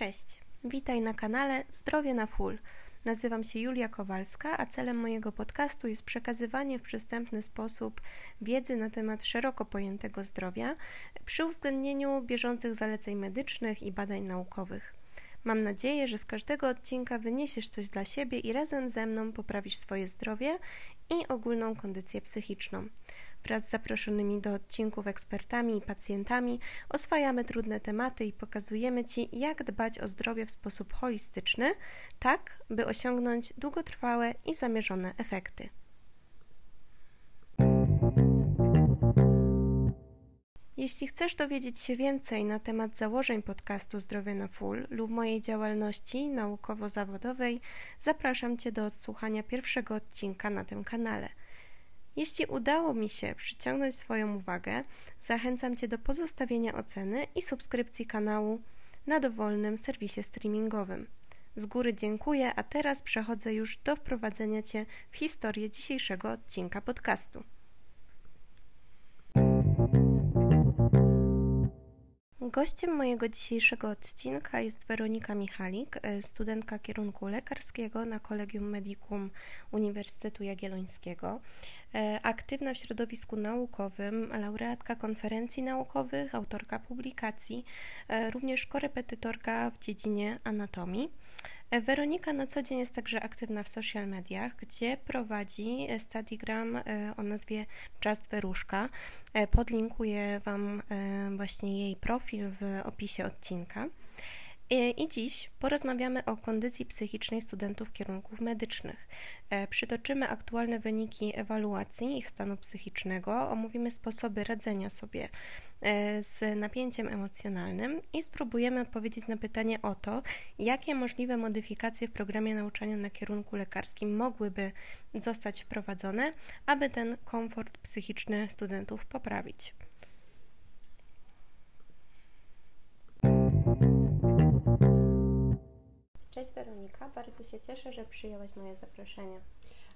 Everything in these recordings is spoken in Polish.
Cześć, witaj na kanale Zdrowie na Full. Nazywam się Julia Kowalska, a celem mojego podcastu jest przekazywanie w przystępny sposób wiedzy na temat szeroko pojętego zdrowia przy uwzględnieniu bieżących zaleceń medycznych i badań naukowych. Mam nadzieję, że z każdego odcinka wyniesiesz coś dla siebie i razem ze mną poprawisz swoje zdrowie i ogólną kondycję psychiczną. Wraz z zaproszonymi do odcinków ekspertami i pacjentami oswajamy trudne tematy i pokazujemy Ci, jak dbać o zdrowie w sposób holistyczny, tak by osiągnąć długotrwałe i zamierzone efekty. Jeśli chcesz dowiedzieć się więcej na temat założeń podcastu Zdrowie na Full lub mojej działalności naukowo-zawodowej, zapraszam Cię do odsłuchania pierwszego odcinka na tym kanale. Jeśli udało mi się przyciągnąć Twoją uwagę, zachęcam Cię do pozostawienia oceny i subskrypcji kanału na dowolnym serwisie streamingowym. Z góry dziękuję, a teraz przechodzę już do wprowadzenia Cię w historię dzisiejszego odcinka podcastu. Gościem mojego dzisiejszego odcinka jest Weronika Michalik, e, studentka kierunku lekarskiego na Kolegium Medicum Uniwersytetu Jagiellońskiego. E, aktywna w środowisku naukowym, laureatka konferencji naukowych, autorka publikacji, e, również korepetytorka w dziedzinie anatomii. E, Weronika na co dzień jest także aktywna w social mediach, gdzie prowadzi Stadigram o nazwie Just Weruszka. Podlinkuję Wam właśnie jej profil w opisie odcinka. I dziś porozmawiamy o kondycji psychicznej studentów kierunków medycznych. E, przytoczymy aktualne wyniki ewaluacji ich stanu psychicznego, omówimy sposoby radzenia sobie e, z napięciem emocjonalnym i spróbujemy odpowiedzieć na pytanie o to, jakie możliwe modyfikacje w programie nauczania na kierunku lekarskim mogłyby zostać wprowadzone, aby ten komfort psychiczny studentów poprawić. Cześć Weronika, bardzo się cieszę, że przyjęłaś moje zaproszenie.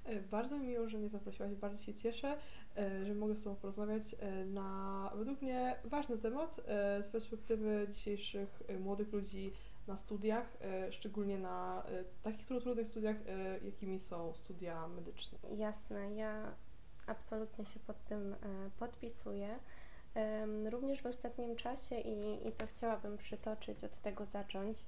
E, bardzo mi miło, że mnie zaprosiłaś, bardzo się cieszę, e, że mogę z Tobą porozmawiać e, na według mnie ważny temat z perspektywy dzisiejszych młodych ludzi na studiach, szczególnie na takich trudnych studiach, jakimi są studia medyczne. Jasne, ja absolutnie się pod tym podpisuję. Również w ostatnim czasie i, i to chciałabym przytoczyć, od tego zacząć.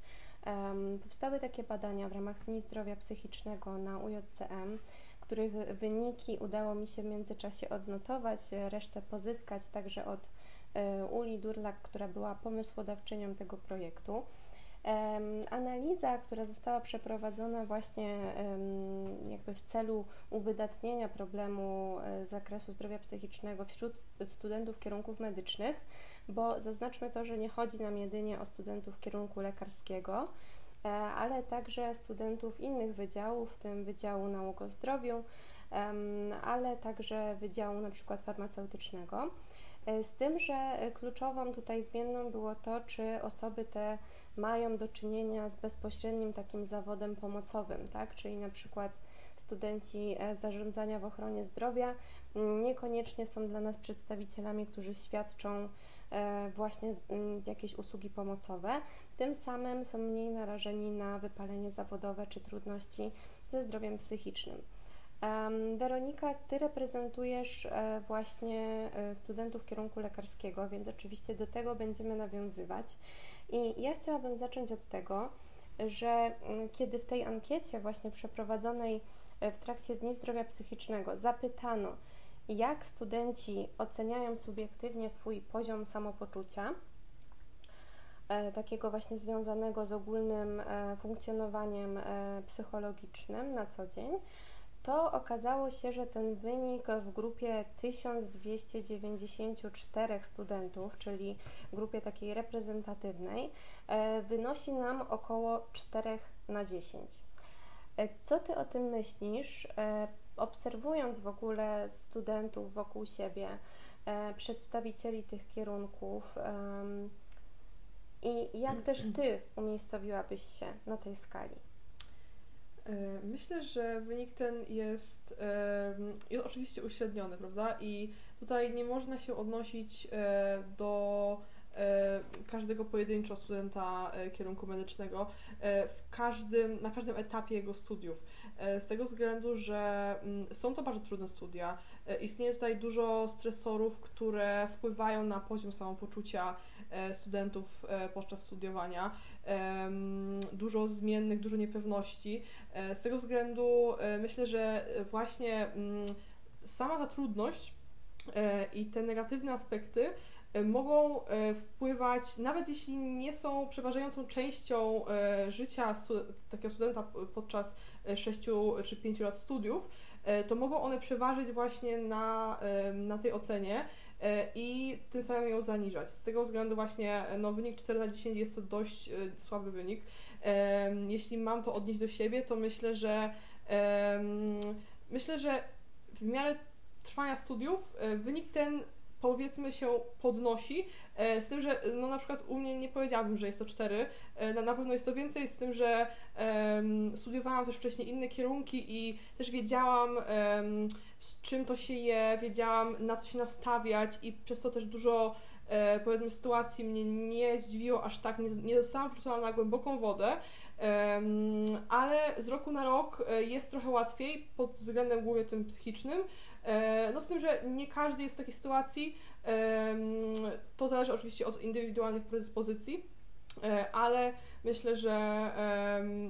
Powstały takie badania w ramach Dni Zdrowia Psychicznego na UJCM, których wyniki udało mi się w międzyczasie odnotować, resztę pozyskać także od e, Uli Durlak, która była pomysłodawczynią tego projektu. Analiza, która została przeprowadzona właśnie jakby w celu uwydatnienia problemu e, z zakresu zdrowia psychicznego wśród studentów kierunków medycznych, bo zaznaczmy to, że nie chodzi nam jedynie o studentów kierunku lekarskiego, e, ale także studentów innych wydziałów, w tym Wydziału Nauk o Zdrowiu, ale także Wydziału na przykład farmaceutycznego. E, z tym, że kluczową tutaj zmienną było to, czy osoby te mają do czynienia z bezpośrednim takim zawodem pomocowym, tak? Czyli na przykład studenci e, zarządzania w ochronie zdrowia niekoniecznie są dla nas przedstawicielami, którzy świadczą e, właśnie jakieś usługi pomocowe. Tym samym są mniej narażeni na wypalenie zawodowe czy trudności ze zdrowiem psychicznym. Weronika, Ty reprezentujesz e, właśnie e, studentów kierunku lekarskiego, więc oczywiście do tego będziemy nawiązywać. I ja chciałabym zacząć od tego, że kiedy w tej ankiecie właśnie przeprowadzonej w trakcie Dni Zdrowia Psychicznego zapytano, jak studenci oceniają subiektywnie swój poziom samopoczucia, takiego właśnie związanego z ogólnym funkcjonowaniem psychologicznym na co dzień, to okazało się, że ten wynik w grupie 1294 studentów, czyli grupie takiej reprezentatywnej, e, wynosi nam około 4 na 10. E, co Ty o tym myślisz, e, obserwując w ogóle studentów wokół siebie, przedstawicieli tych kierunków i jak też Ty umiejscowiłabyś się na tej skali? E, myślę, że wynik ten jest, jest oczywiście uśredniony, prawda? I tutaj nie można się odnosić e, do e, każdego pojedynczo studenta e, kierunku medycznego e, w każdym, na każdym etapie jego studiów. E, z tego względu, że mm, są to bardzo trudne studia. E, istnieje tutaj dużo stresorów, które wpływają na poziom samopoczucia e, studentów podczas studiowania. Em, Dużo zmiennych, dużo niepewności. Z tego względu myślę, że właśnie mm, sama ta trudność i te negatywne aspekty mogą wpływać, nawet jeśli nie są przeważającą częścią życia takiego studenta podczas 6 czy 5 lat studiów, e, to mogą one przeważyć właśnie na, na tej ocenie e, i tym samym ją zaniżać. Z tego względu właśnie e, no, wynik 4 na 10 jest to dość słaby wynik. Jeśli mam to odnieść do siebie, to myślę, że myślę, że w miarę trwania studiów wynik ten powiedzmy się podnosi, e, z tym, że no na przykład u mnie nie powiedziałabym, że jest to 4, e, na, pewno jest to więcej, z tym, że em, studiowałam też wcześniej inne kierunki i też wiedziałam em, z czym to się je, wiedziałam na co się nastawiać i przez to też dużo e, powiedzmy sytuacji mnie nie zdziwiło aż tak, nie, nie zostałam wrzucona na głęboką wodę, ale z roku na rok e, jest trochę łatwiej pod względem głównie tym psychicznym, No z tym, że nie każdy jest w takiej sytuacji. To zależy oczywiście od indywidualnych predyspozycji, e, ale myślę, że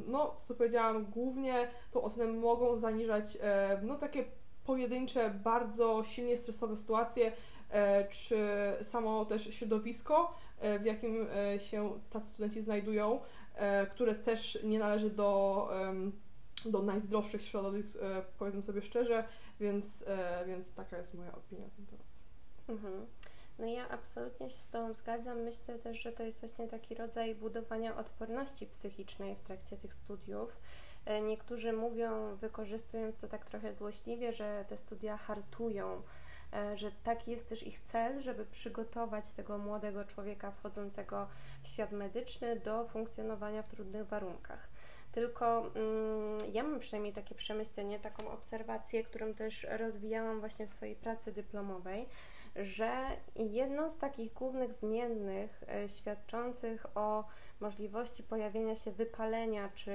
no, co powiedziałam, głównie tą ocenę mogą zaniżać e, no, takie pojedyncze, bardzo silnie stresowe sytuacje, e, czy samo też środowisko, e, w jakim e, się tacy studenci znajdują, e, które też nie należy do, do najzdrowszych środowisk, e, powiedzmy sobie szczerze, więc, e, więc taka jest moja opinia na ten temat. Mhm. No ja absolutnie się z Tobą zgadzam. Myślę też, że to jest właśnie taki rodzaj budowania odporności psychicznej w trakcie tych studiów. E, Niektórzy mówią, wykorzystując to tak trochę złośliwie, że te studia hartują, e, że taki jest też ich cel, żeby przygotować tego młodego człowieka wchodzącego w świat medyczny do funkcjonowania w trudnych warunkach. Tylko mm, ja mam przynajmniej takie przemyślenie, taką obserwację, którą też rozwijałam właśnie w swojej pracy dyplomowej, że jedną z takich głównych zmiennych e, świadczących o możliwości pojawienia się wypalenia czy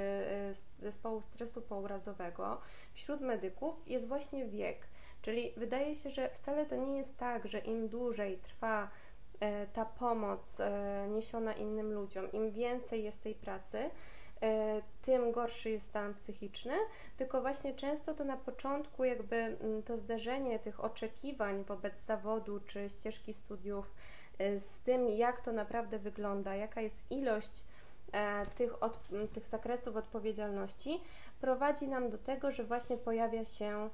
s- zespołu stresu pourazowego wśród medyków jest właśnie wiek. Czyli wydaje się, że wcale to nie jest tak, że im dłużej trwa e, ta pomoc niesiona innym ludziom, im więcej jest tej pracy, tym gorszy jest stan psychiczny, tylko właśnie często to na początku jakby mm, to zderzenie tych oczekiwań wobec zawodu czy ścieżki studiów e, z tym, jak to naprawdę wygląda, jaka jest ilość e, tych, od, tych zakresów odpowiedzialności, prowadzi nam do tego, że właśnie pojawia się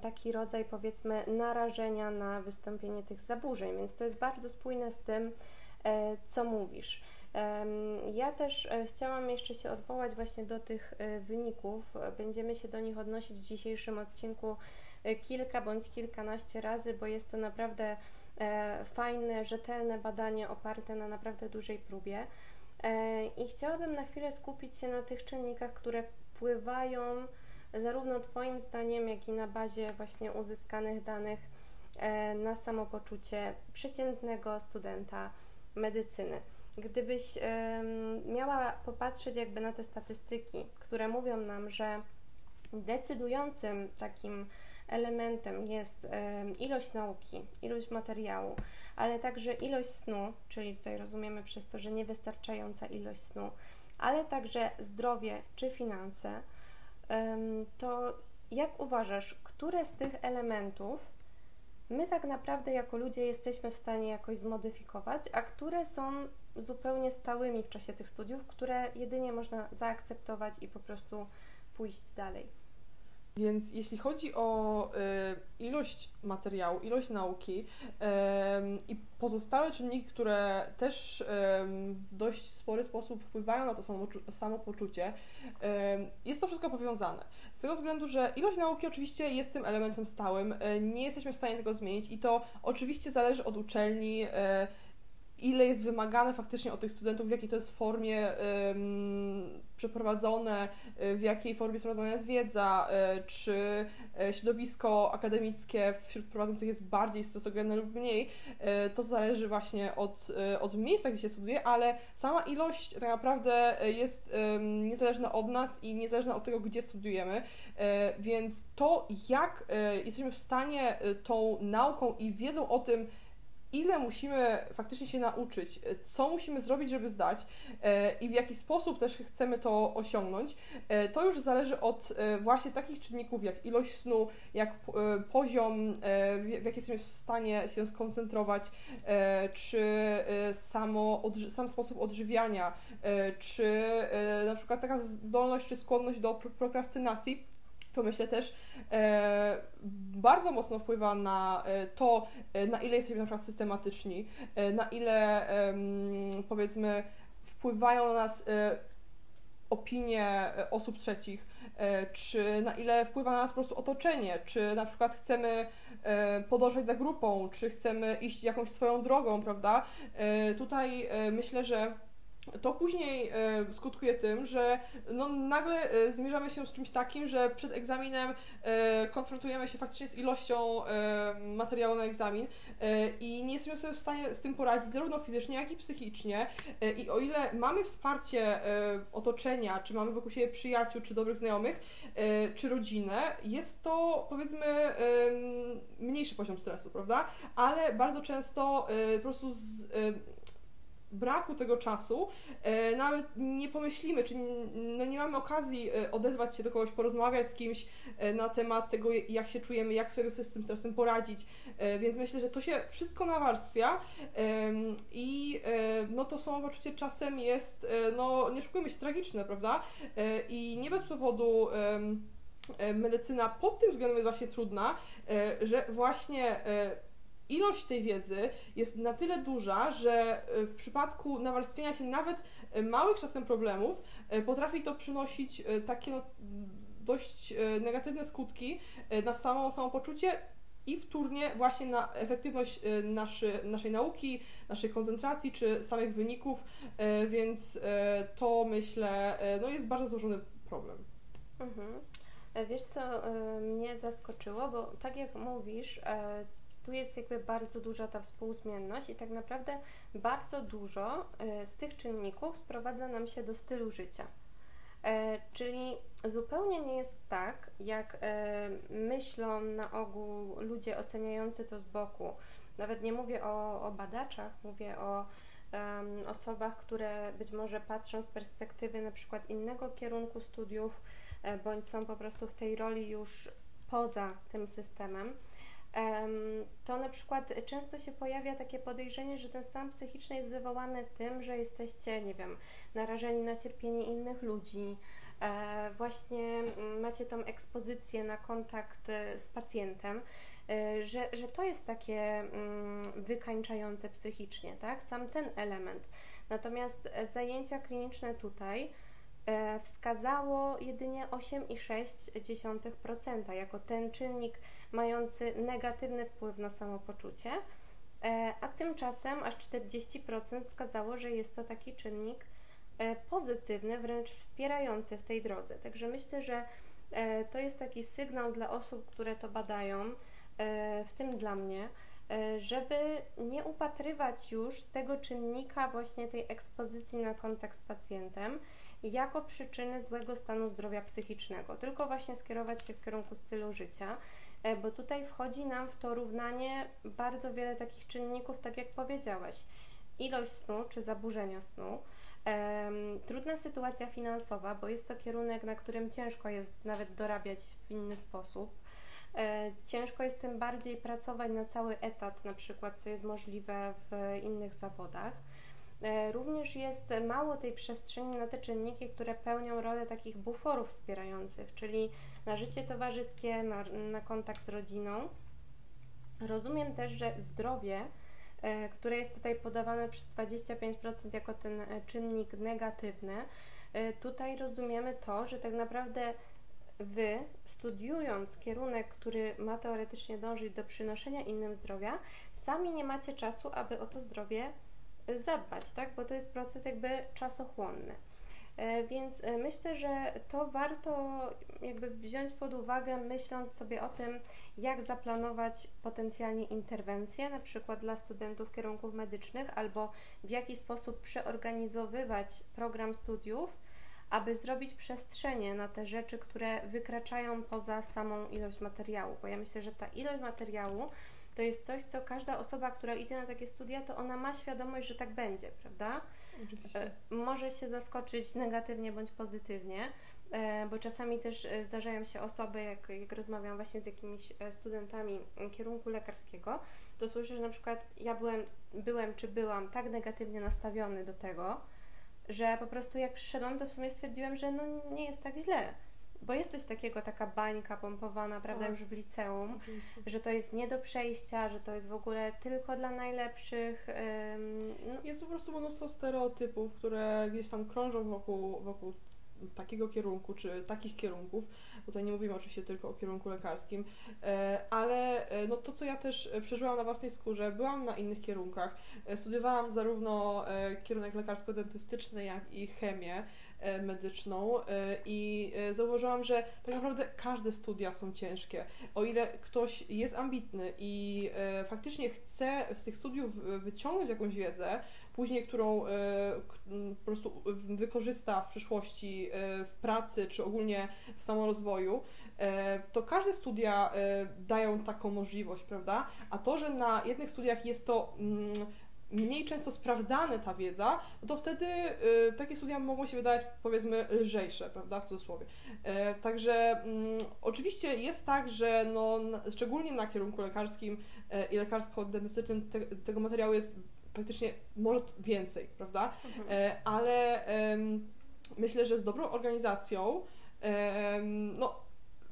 taki rodzaj powiedzmy narażenia na wystąpienie tych zaburzeń, więc to jest bardzo spójne z tym, e, co mówisz. Ja też e, chciałam jeszcze się odwołać właśnie do tych e, wyników. Będziemy się do nich odnosić w dzisiejszym odcinku e, kilka bądź kilkanaście razy, bo jest to naprawdę fajne, rzetelne badanie oparte na naprawdę dużej próbie. I chciałabym na chwilę skupić się na tych czynnikach, które wpływają zarówno Twoim zdaniem, jak i na bazie właśnie uzyskanych danych na samopoczucie przeciętnego studenta medycyny. Gdybyś miała popatrzeć jakby na te statystyki, które mówią nam, że decydującym takim elementem jest ilość nauki, ilość materiału, ale także ilość snu, czyli tutaj rozumiemy przez to, że niewystarczająca ilość snu, ale także zdrowie czy finanse, to jak uważasz, które z tych elementów my tak naprawdę jako ludzie jesteśmy w stanie jakoś zmodyfikować, a które są zupełnie stałymi w czasie tych studiów, które jedynie można zaakceptować i po prostu pójść dalej. Więc jeśli chodzi o y, ilość materiału, ilość nauki em, i pozostałe czynniki, które też em, w dość spory sposób wpływają na to samopoczu- samopoczucie, em, jest to wszystko powiązane. Z tego względu, że ilość nauki oczywiście jest tym elementem stałym, e, nie jesteśmy w stanie tego zmienić i to oczywiście zależy od uczelni. E, ile jest wymagane faktycznie od tych studentów, w jakiej to jest formie przeprowadzone, y, w jakiej formie jest prowadzona jest wiedza, y, czy y, środowisko akademickie wśród prowadzących jest bardziej stosowne lub mniej, to zależy właśnie od, od miejsca, gdzie się studiuje, ale sama ilość tak naprawdę jest niezależna od nas i niezależna od tego, gdzie studiujemy, więc to, jak jesteśmy w stanie tą nauką i wiedzą o tym, ile musimy faktycznie się nauczyć, co musimy zrobić, żeby zdać e, i w jaki sposób też chcemy to osiągnąć, e, to już zależy od e, właśnie takich czynników jak ilość snu, jak poziom, w jaki jesteśmy w stanie się skoncentrować, czy samo, sam sposób odżywiania, czy na przykład taka zdolność czy skłonność do prokrastynacji to myślę też e, bardzo mocno wpływa na e, to, e, na ile jesteśmy na przykład systematyczni, e, na ile powiedzmy wpływają na nas opinie osób trzecich, czy na ile wpływa na nas po prostu otoczenie, czy na przykład chcemy podążać za grupą, czy chcemy iść jakąś swoją drogą, prawda? Tutaj myślę, że to później e, skutkuje tym, że no, nagle e, zmierzamy się z czymś takim, że przed egzaminem e, konfrontujemy się faktycznie z ilością materiału na egzamin i nie jesteśmy sobie w stanie z tym poradzić, zarówno fizycznie, jak i psychicznie. I o ile mamy wsparcie otoczenia, czy mamy wokół siebie przyjaciół, czy dobrych znajomych, czy rodzinę, jest to powiedzmy mniejszy poziom stresu, prawda? Ale bardzo często po prostu z, braku tego czasu e, nawet nie pomyślimy, czy no nie mamy okazji e, odezwać się do kogoś, porozmawiać z kimś e, na temat tego, jak się czujemy, jak sobie z tym stresem poradzić. Więc myślę, że to się wszystko nawarstwia i no to samopoczucie czasem jest, no nie szukujmy się, tragiczne, prawda? I nie bez powodu medycyna pod tym względem jest właśnie trudna, że właśnie ilość tej wiedzy jest na tyle duża, że e, w przypadku nawarstwienia się nawet e, małych czasem problemów e, potrafi to przynosić takie no, dość negatywne skutki na samo samopoczucie i wtórnie właśnie na efektywność naszy, naszej nauki, naszej koncentracji czy samych wyników, więc to myślę no jest bardzo złożony problem. Mhm. Wiesz co mnie zaskoczyło, bo tak jak mówisz, tu jest jakby bardzo duża ta współzmienność i tak naprawdę bardzo dużo e, z tych czynników sprowadza nam się do stylu życia. E, czyli zupełnie nie jest tak, jak e, myślą na ogół ludzie oceniający to z boku. Nawet nie mówię o, o badaczach, mówię o um, osobach, które być może patrzą z perspektywy na przykład innego kierunku studiów, bądź są po prostu w tej roli już poza tym systemem to na przykład często się pojawia takie podejrzenie, że ten stan psychiczny jest wywołany tym, że jesteście, nie wiem, narażeni na cierpienie innych ludzi, e, właśnie macie tą ekspozycję na kontakt e, z pacjentem, e, że, że to jest takie mm, wykańczające psychicznie, tak? Sam ten element. Natomiast zajęcia kliniczne tutaj wskazało jedynie 8,6% jako ten czynnik mający negatywny wpływ na samopoczucie, e, a tymczasem aż 40% wskazało, że jest to taki czynnik e, pozytywny, wręcz wspierający w tej drodze. Także myślę, że e, to jest taki sygnał dla osób, które to badają, w tym dla mnie, żeby nie upatrywać już tego czynnika właśnie tej ekspozycji na kontakt z pacjentem jako przyczyny złego stanu zdrowia psychicznego, tylko właśnie skierować się w kierunku stylu życia bo tutaj wchodzi nam w to równanie bardzo wiele takich czynników, tak jak powiedziałaś. Ilość snu czy zaburzenia snu, trudna sytuacja finansowa, bo jest to kierunek, na którym ciężko jest nawet dorabiać w inny sposób. E, ciężko jest tym bardziej pracować na cały etat, na przykład, co jest możliwe w innych zawodach. E, również jest mało tej przestrzeni na te czynniki, które pełnią rolę takich buforów wspierających, czyli na życie towarzyskie, na, na kontakt z rodziną. Rozumiem też, że zdrowie, e, które jest tutaj podawane przez 25% jako ten e, czynnik negatywny, tutaj rozumiemy to, że tak naprawdę Wy, studiując kierunek, który ma teoretycznie dążyć do przynoszenia innym zdrowia, sami nie macie czasu, aby o to zdrowie zadbać, tak? Bo to jest proces jakby czasochłonny. E, więc e, myślę, że to warto jakby wziąć pod uwagę, myśląc sobie o tym, jak zaplanować potencjalnie interwencje, na przykład dla studentów kierunków medycznych, albo w jaki sposób przeorganizowywać program studiów, aby zrobić przestrzenie na te rzeczy, które wykraczają poza samą ilość materiału. Bo ja myślę, że ta ilość materiału to jest coś, co każda osoba, która idzie na takie studia, to ona ma świadomość, że tak będzie, prawda? Oczywiście. E, może się zaskoczyć negatywnie bądź pozytywnie, e, bo czasami też e, zdarzają się osoby, jak, jak rozmawiam właśnie z jakimiś studentami kierunku lekarskiego, to słyszę, że na przykład ja byłem, byłem czy byłam tak negatywnie nastawiony do tego, że po prostu jak przyszedłem, to w sumie stwierdziłem, że no nie jest tak źle bo jest coś takiego, taka bańka pompowana, prawda, tak. już w liceum, Oczywiście. że to jest nie do przejścia, że to jest w ogóle tylko dla najlepszych. Ym, no. Jest po prostu mnóstwo stereotypów, które gdzieś tam krążą wokół, wokół takiego kierunku, czy takich kierunków. Tutaj nie mówimy oczywiście tylko o kierunku lekarskim, e, ale e, no to, co ja też przeżyłam na własnej skórze, byłam na innych kierunkach. E, studiowałam zarówno kierunek lekarsko-dentystyczny, jak i chemię. E, medyczną e, i e, zauważyłam, że tak naprawdę każde studia są ciężkie. O ile ktoś jest ambitny i faktycznie chce z tych studiów wyciągnąć jakąś wiedzę, później którą po prostu wykorzysta w przyszłości w pracy czy ogólnie w samorozwoju, to każde studia dają taką możliwość, prawda? A to, że na jednych studiach jest to mm, mniej często sprawdzane ta wiedza, no to wtedy y, takie studia mogą się wydawać powiedzmy lżejsze, prawda, w cudzysłowie. Y, także y, oczywiście jest tak, że no, na, szczególnie na kierunku lekarskim y, i lekarsko-dentystycznym te, tego materiału jest praktycznie może więcej, prawda, mhm. Y, ale myślę, że z dobrą organizacją no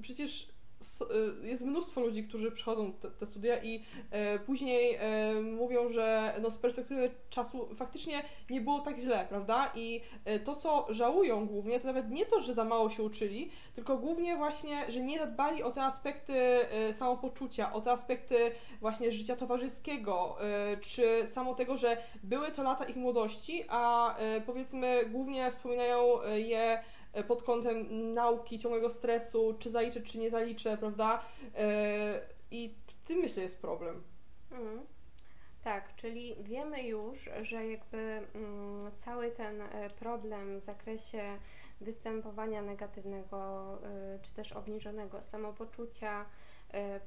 przecież jest mnóstwo ludzi, którzy przychodzą te, te studia i e, później e, mówią, że no, z perspektywy czasu faktycznie nie było tak źle, prawda? I e, to, co żałują głównie, to nawet nie to, że za mało się uczyli, tylko głównie właśnie, że nie zadbali o te aspekty e, samopoczucia, o te aspekty właśnie życia towarzyskiego, e, czy samo tego, że były to lata ich młodości, a e, powiedzmy głównie wspominają je pod kątem nauki, ciągłego stresu, czy zaliczę, czy nie zaliczę, prawda? E, I w tym myślę jest problem. Mhm. Tak, czyli wiemy już, że jakby mm, cały ten e, problem w zakresie występowania negatywnego czy też obniżonego samopoczucia,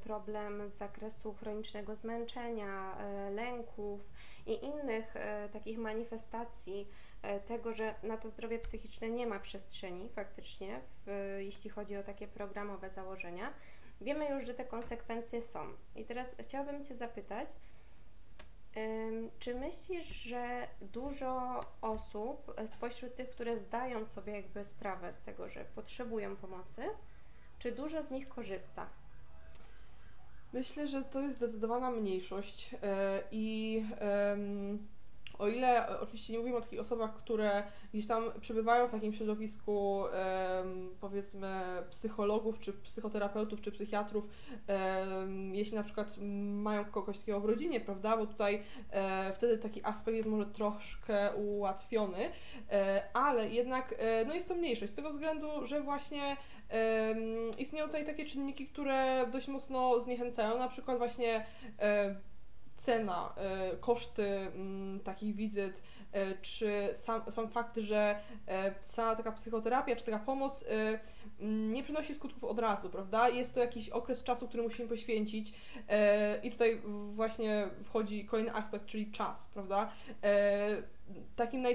problem z zakresu chronicznego zmęczenia, lęków i innych takich manifestacji E, tego, że na to zdrowie psychiczne nie ma przestrzeni faktycznie, w, jeśli chodzi o takie programowe założenia. Wiemy już, że te konsekwencje są. I teraz chciałabym Cię zapytać, czy myślisz, że dużo osób spośród tych, które zdają sobie jakby sprawę z tego, że potrzebują pomocy, czy dużo z nich korzysta? Myślę, że to jest zdecydowana mniejszość yy, i yy, o ile e, oczywiście nie mówimy o takich osobach, które gdzieś tam przebywają w takim środowisku, powiedzmy, psychologów, czy psychoterapeutów, czy psychiatrów, jeśli na przykład mają kogoś takiego w rodzinie, prawda, bo tutaj e, wtedy taki aspekt jest może troszkę ułatwiony, e, ale jednak no jest to mniejszość z tego względu, że właśnie istnieją tutaj takie czynniki, które dość mocno zniechęcają, na przykład właśnie cena, e, koszty mm, takich wizyt, czy sam, sam fakt, że e, cała taka psychoterapia, czy taka pomoc mm, nie przynosi skutków od razu, prawda? Jest to jakiś okres czasu, który musimy poświęcić i tutaj właśnie wchodzi kolejny aspekt, czyli czas, prawda? Takim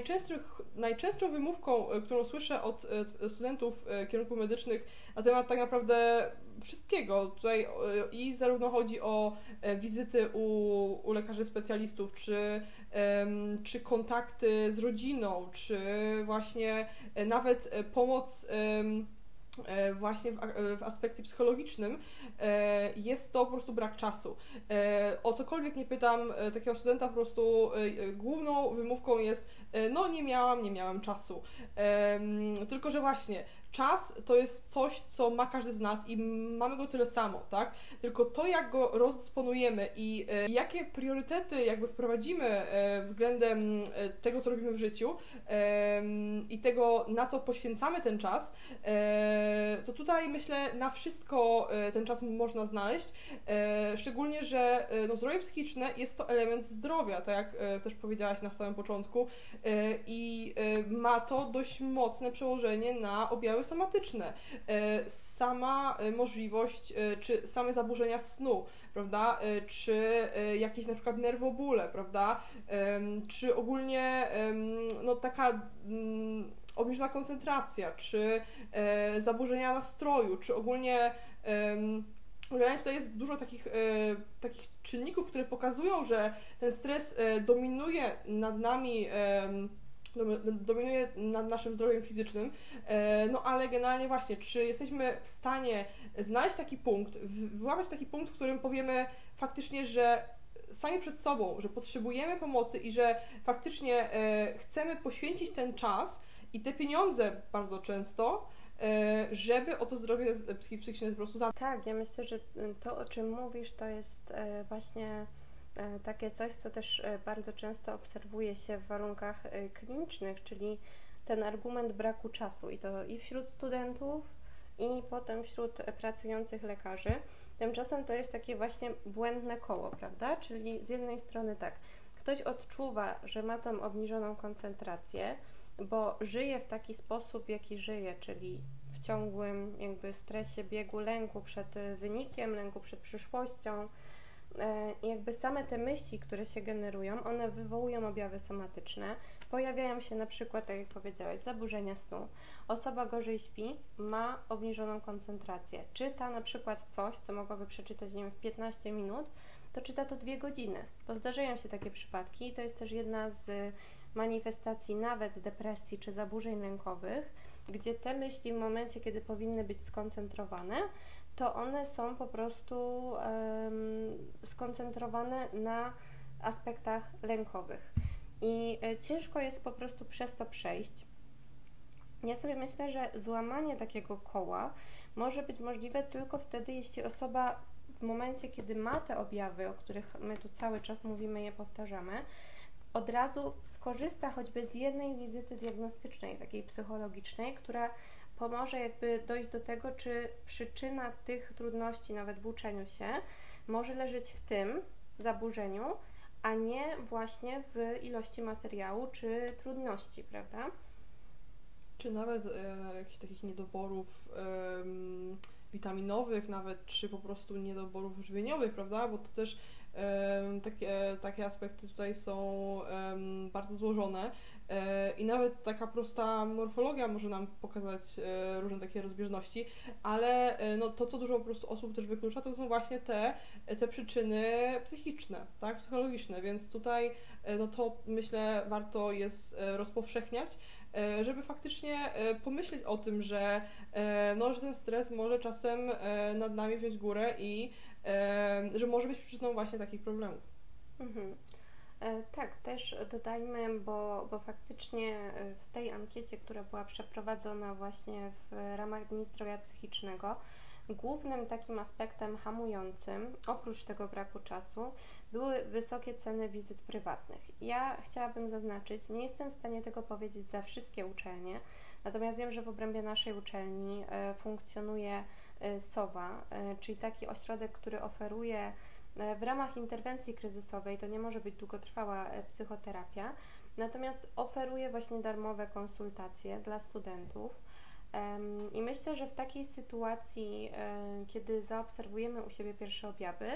najczęstszą wymówką, którą słyszę od studentów kierunków medycznych na temat tak naprawdę wszystkiego. Tutaj i zarówno chodzi o e, wizyty u, u lekarzy specjalistów, czy, czy kontakty z rodziną, czy właśnie e, nawet e, pomoc właśnie w, w, aspekcie psychologicznym jest to po prostu brak czasu. O cokolwiek nie pytam takiego studenta, po prostu główną wymówką jest no nie miałam, nie miałam czasu. Tylko, że właśnie czas to jest coś, co ma każdy z nas i mamy go tyle samo, tak? Tylko to, jak go rozdysponujemy i e, jakie priorytety jakby wprowadzimy e, względem e, tego, co robimy w życiu i tego, na co poświęcamy ten czas, to tutaj myślę, na wszystko ten czas można znaleźć. Szczególnie, że no, zdrowie psychiczne jest to element zdrowia, tak jak też powiedziałaś na samym początku, i ma to dość mocne przełożenie na objawy somatyczne. Sama możliwość, czy same zaburzenia snu, prawda, czy jakieś na przykład nerwobóle, prawda, czy ogólnie no taka mm, obniżona koncentracja, czy e, zaburzenia nastroju, czy ogólnie tutaj jest dużo takich, e, takich czynników, które pokazują, że ten stres e, dominuje nad nami, e, dominuje nad naszym zdrowiem fizycznym, e, no ale generalnie właśnie, czy jesteśmy w stanie znaleźć taki punkt, wyłapać taki punkt, w którym powiemy faktycznie, że sami przed sobą, że potrzebujemy pomocy i że faktycznie e, chcemy poświęcić ten czas i te pieniądze bardzo często, e, żeby o to zdrowie psychiczne po prostu zadbać. Tak, ja myślę, że to, o czym mówisz, to jest właśnie takie coś, co też bardzo często obserwuje się w warunkach klinicznych, czyli ten argument braku czasu i to i wśród studentów, i potem wśród pracujących lekarzy. Tymczasem to jest takie właśnie błędne koło, prawda? Czyli z jednej strony tak, ktoś odczuwa, że ma tą obniżoną koncentrację, bo żyje w taki sposób, jaki żyje, czyli w ciągłym jakby stresie, biegu, lęku przed wynikiem, lęku przed przyszłością, E, jakby same te myśli, które się generują, one wywołują objawy somatyczne. Pojawiają się na przykład, tak jak powiedziałeś, zaburzenia snu. Osoba gorzej śpi, ma obniżoną koncentrację. Czyta na przykład coś, co mogłaby przeczytać, nie wiem, w 15 minut, to czyta to dwie godziny. Bo zdarzają się takie przypadki i to jest też jedna z manifestacji nawet depresji czy zaburzeń lękowych, gdzie te myśli w momencie, kiedy powinny być skoncentrowane, to one są po prostu skoncentrowane na aspektach lękowych. I e, ciężko jest po prostu przez to przejść. Ja sobie myślę, że złamanie takiego koła może być możliwe tylko wtedy, jeśli osoba w momencie, kiedy ma te objawy, o których my tu cały czas mówimy, je powtarzamy, od razu skorzysta choćby z jednej wizyty diagnostycznej, takiej psychologicznej, która pomoże jakby dojść do tego, czy przyczyna tych trudności nawet w uczeniu się może leżeć w tym zaburzeniu, a nie właśnie w ilości materiału czy trudności, prawda? Czy nawet e, jakichś takich niedoborów e, witaminowych, nawet czy po prostu niedoborów żywieniowych, prawda? Bo to też e, takie, takie aspekty tutaj są bardzo złożone. E, I nawet taka prosta morfologia może nam pokazać e, różne takie rozbieżności, ale e, no, to, co dużo po prostu osób też wyklucza, to są właśnie te, te przyczyny psychiczne, tak, psychologiczne, więc tutaj no, to myślę warto jest rozpowszechniać, żeby faktycznie pomyśleć o tym, że, no, że ten stres może czasem nad nami wziąć górę i że może być przyczyną właśnie takich problemów. Mhm. E, tak, też dodajmy, bo, bo faktycznie e, w tej ankiecie, która była przeprowadzona właśnie w ramach Dni Zdrowia Psychicznego, głównym takim aspektem hamującym, oprócz tego braku czasu, były wysokie ceny wizyt prywatnych. Ja chciałabym zaznaczyć, nie jestem w stanie tego powiedzieć za wszystkie uczelnie, natomiast wiem, że w obrębie naszej uczelni e, funkcjonuje SOWA, czyli taki ośrodek, który oferuje w ramach interwencji kryzysowej to nie może być długotrwała e, psychoterapia, natomiast oferuje właśnie darmowe konsultacje dla studentów. I myślę, że w takiej sytuacji, e, kiedy zaobserwujemy u siebie pierwsze objawy,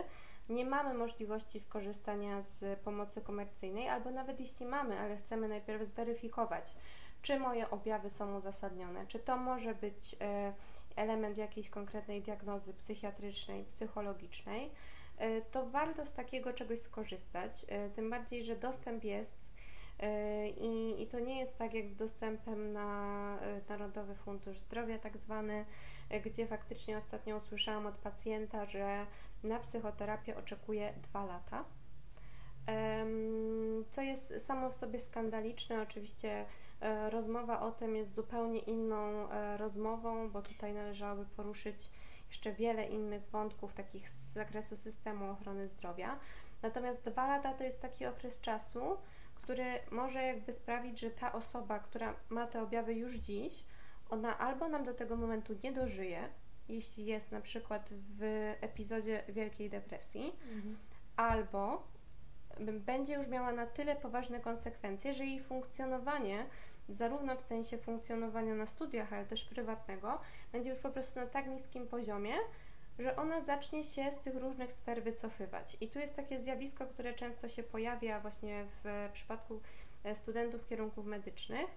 nie mamy możliwości skorzystania z pomocy komercyjnej, albo nawet jeśli mamy, ale chcemy najpierw zweryfikować, czy moje objawy są uzasadnione, czy to może być element jakiejś konkretnej diagnozy psychiatrycznej, psychologicznej E, to warto z takiego czegoś skorzystać. E, tym bardziej, że dostęp jest e, i, i to nie jest tak jak z dostępem na Narodowy Fundusz Zdrowia, tak zwany, gdzie faktycznie ostatnio usłyszałam od pacjenta, że na psychoterapię oczekuje dwa lata. Co jest samo w sobie skandaliczne, oczywiście e, rozmowa o tym jest zupełnie inną e, rozmową, bo tutaj należałoby poruszyć jeszcze wiele innych wątków takich z zakresu systemu ochrony zdrowia. Natomiast dwa lata to jest taki okres czasu, który może jakby sprawić, że ta osoba, która ma te objawy już dziś, ona albo nam do tego momentu nie dożyje, jeśli jest na przykład w epizodzie wielkiej depresji, mhm. albo będzie już miała na tyle poważne konsekwencje, że jej funkcjonowanie, zarówno w sensie funkcjonowania na studiach, ale też prywatnego, będzie już po prostu na tak niskim poziomie, że ona zacznie się z tych różnych sfer wycofywać. I tu jest takie zjawisko, które często się pojawia właśnie w przypadku e, studentów kierunków medycznych,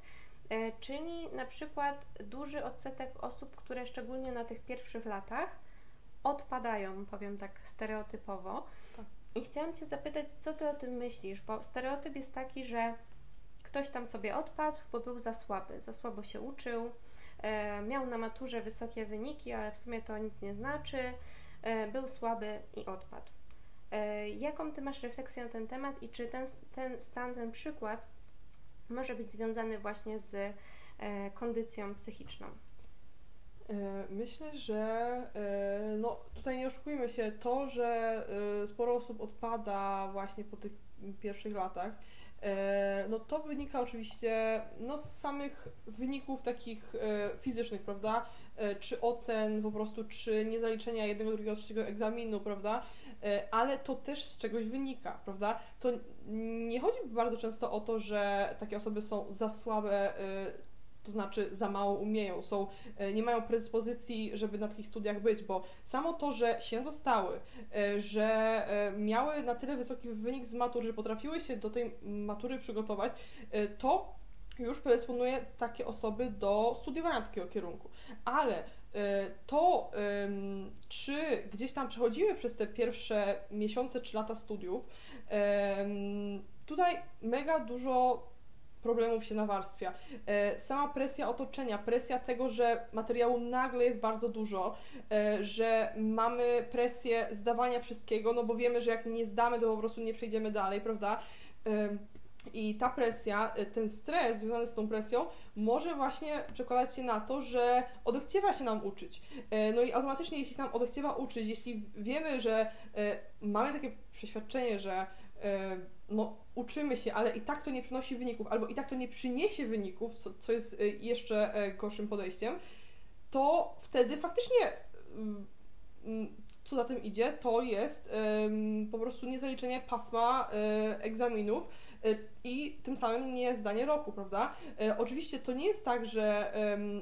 e, czyli na przykład duży odsetek osób, które szczególnie na tych pierwszych latach odpadają, powiem tak stereotypowo. Tak. I chciałam Cię zapytać, co Ty o tym myślisz, bo stereotyp jest taki, że ktoś tam sobie odpadł, bo był za słaby, za słabo się uczył, E, miał na maturze wysokie wyniki, ale w sumie to nic nie znaczy. E, był słaby i odpadł. E, jaką ty masz refleksję na ten temat i czy ten, ten stan, ten przykład może być związany właśnie z kondycją psychiczną? Myślę, że no, tutaj nie oszukujmy się, to, że sporo osób odpada właśnie po tych pierwszych latach, no to wynika oczywiście no, z samych wyników takich e, fizycznych, prawda? E, czy ocen po prostu, czy niezaliczenia jednego, drugiego, trzeciego egzaminu, prawda? Ale to też z czegoś wynika, prawda? To nie chodzi bardzo często o to, że takie osoby są za słabe to znaczy za mało umieją, są, e, nie mają predyspozycji, żeby na takich studiach być, bo samo to, że się dostały, e, że e, miały na tyle wysoki wynik z matury, że potrafiły się do tej matury przygotować, to już predysponuje takie osoby do studiowania takiego kierunku. Ale to, czy gdzieś tam przechodziły przez te pierwsze miesiące czy lata studiów, tutaj mega dużo problemów się nawarstwia. E, sama presja otoczenia, presja tego, że materiału nagle jest bardzo dużo, e, że mamy presję zdawania wszystkiego, no bo wiemy, że jak nie zdamy, to po prostu nie przejdziemy dalej, prawda? E, I ta presja, ten stres związany z tą presją może właśnie przekładać się na to, że odechciewa się nam uczyć. No i automatycznie, jeśli nam odechciewa uczyć, jeśli wiemy, że mamy takie przeświadczenie, że no, uczymy się, ale i tak to nie przynosi wyników, albo i tak to nie przyniesie wyników, co, co jest y, jeszcze e, gorszym podejściem, to wtedy faktycznie mm, mm, co za tym idzie, to jest po prostu niezaliczenie pasma e, egzaminów e, i tym samym nie zdanie roku, prawda? Oczywiście to nie jest tak, że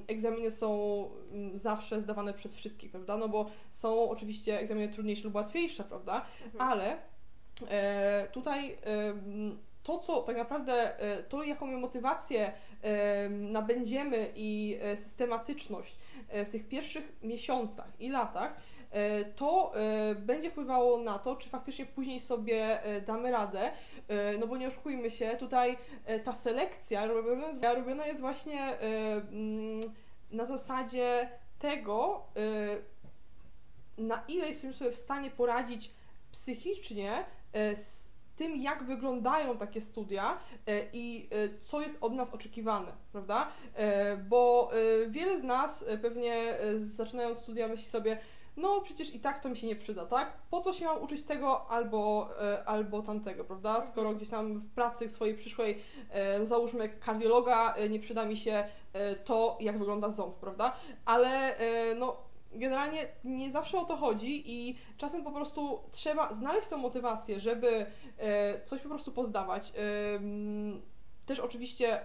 egzaminy są mm, zawsze zdawane przez wszystkich, prawda? No bo są oczywiście egzaminy trudniejsze lub łatwiejsze, prawda? Mhm. Ale tutaj to, co tak naprawdę, e, to jaką my motywację e, nabędziemy i e, systematyczność w tych pierwszych miesiącach i latach, to będzie wpływało na to, czy faktycznie później sobie damy radę, no bo nie oszukujmy się, tutaj ta selekcja robiona, robiona jest właśnie mm, na zasadzie tego, na ile jesteśmy sobie w stanie poradzić psychicznie z tym, jak wyglądają takie studia e, i e, co jest od nas oczekiwane, prawda? E, bo wiele z nas pewnie zaczynając studia myśli sobie, no przecież i tak to mi się nie przyda, tak? Po co się mam uczyć tego albo, albo tamtego, prawda? Skoro gdzieś tam w pracy swojej przyszłej, załóżmy kardiologa, nie przyda mi się to, jak wygląda ząb, prawda? Ale no generalnie nie zawsze o to chodzi i czasem po prostu trzeba znaleźć tą motywację, żeby e, coś po prostu pozdawać. Też oczywiście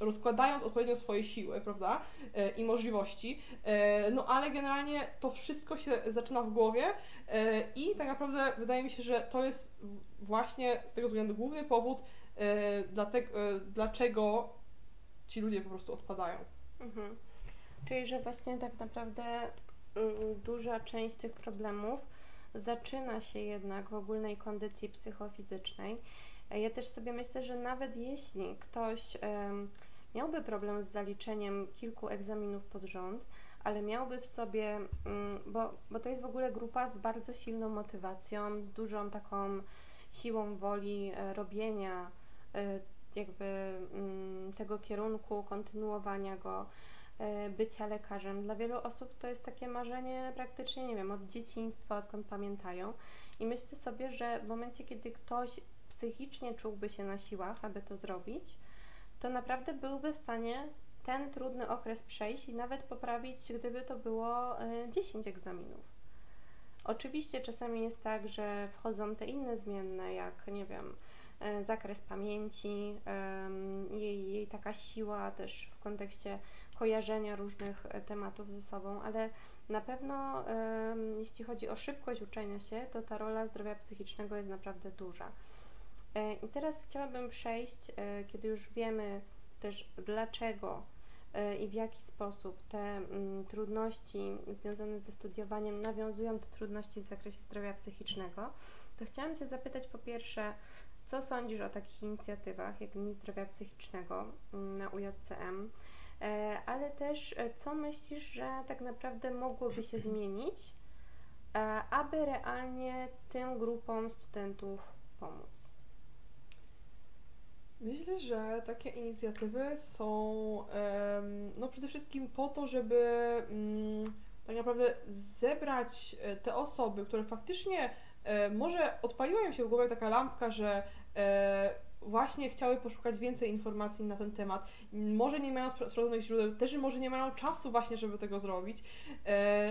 rozkładając odpowiednio swoje siły, prawda, e, i możliwości, e, no ale generalnie to wszystko się zaczyna w głowie i tak naprawdę wydaje mi się, że to jest właśnie z tego względu główny powód, dlaczego ci ludzie po prostu odpadają. Mhm. Czyli, że właśnie tak naprawdę mm, duża część tych problemów zaczyna się jednak w ogólnej kondycji psychofizycznej. Ja też sobie myślę, że nawet jeśli ktoś miałby problem z zaliczeniem kilku egzaminów pod rząd, ale miałby w sobie, mm, bo, bo to jest w ogóle grupa z bardzo silną motywacją, z dużą taką siłą woli e, robienia e, jakby mm, tego kierunku, kontynuowania go, e, bycia lekarzem. Dla wielu osób to jest takie marzenie praktycznie, nie wiem, od dzieciństwa, odkąd pamiętają. I myślę sobie, że w momencie, kiedy ktoś psychicznie czułby się na siłach, aby to zrobić, to naprawdę byłby w stanie ten trudny okres przejść i nawet poprawić, gdyby to było 10 e, egzaminów. Oczywiście czasami jest tak, że wchodzą te inne zmienne, jak nie wiem, e, zakres pamięci, jej, jej taka siła też w kontekście kojarzenia różnych e, tematów ze sobą, ale na pewno jeśli chodzi o szybkość uczenia się, to ta rola zdrowia psychicznego jest naprawdę duża. I teraz chciałabym przejść, kiedy już wiemy też dlaczego e, i w jaki sposób te mm, trudności związane ze studiowaniem nawiązują do trudności w zakresie zdrowia psychicznego, to chciałam Cię zapytać po pierwsze, co sądzisz o takich inicjatywach jak Dni Zdrowia Psychicznego mm, na UJCM, e, ale też e, co myślisz, że tak naprawdę mogłoby się zmienić, aby realnie tym grupom studentów pomóc? Myślę, że takie inicjatywy są no przede wszystkim po to, żeby mm, tak naprawdę zebrać e, te osoby, które faktycznie e, może odpaliła im się w głowie taka lampka, że e, właśnie chciały poszukać więcej informacji na ten temat. Może nie mają sprawdzonych źródeł, też może nie mają czasu właśnie, żeby tego zrobić.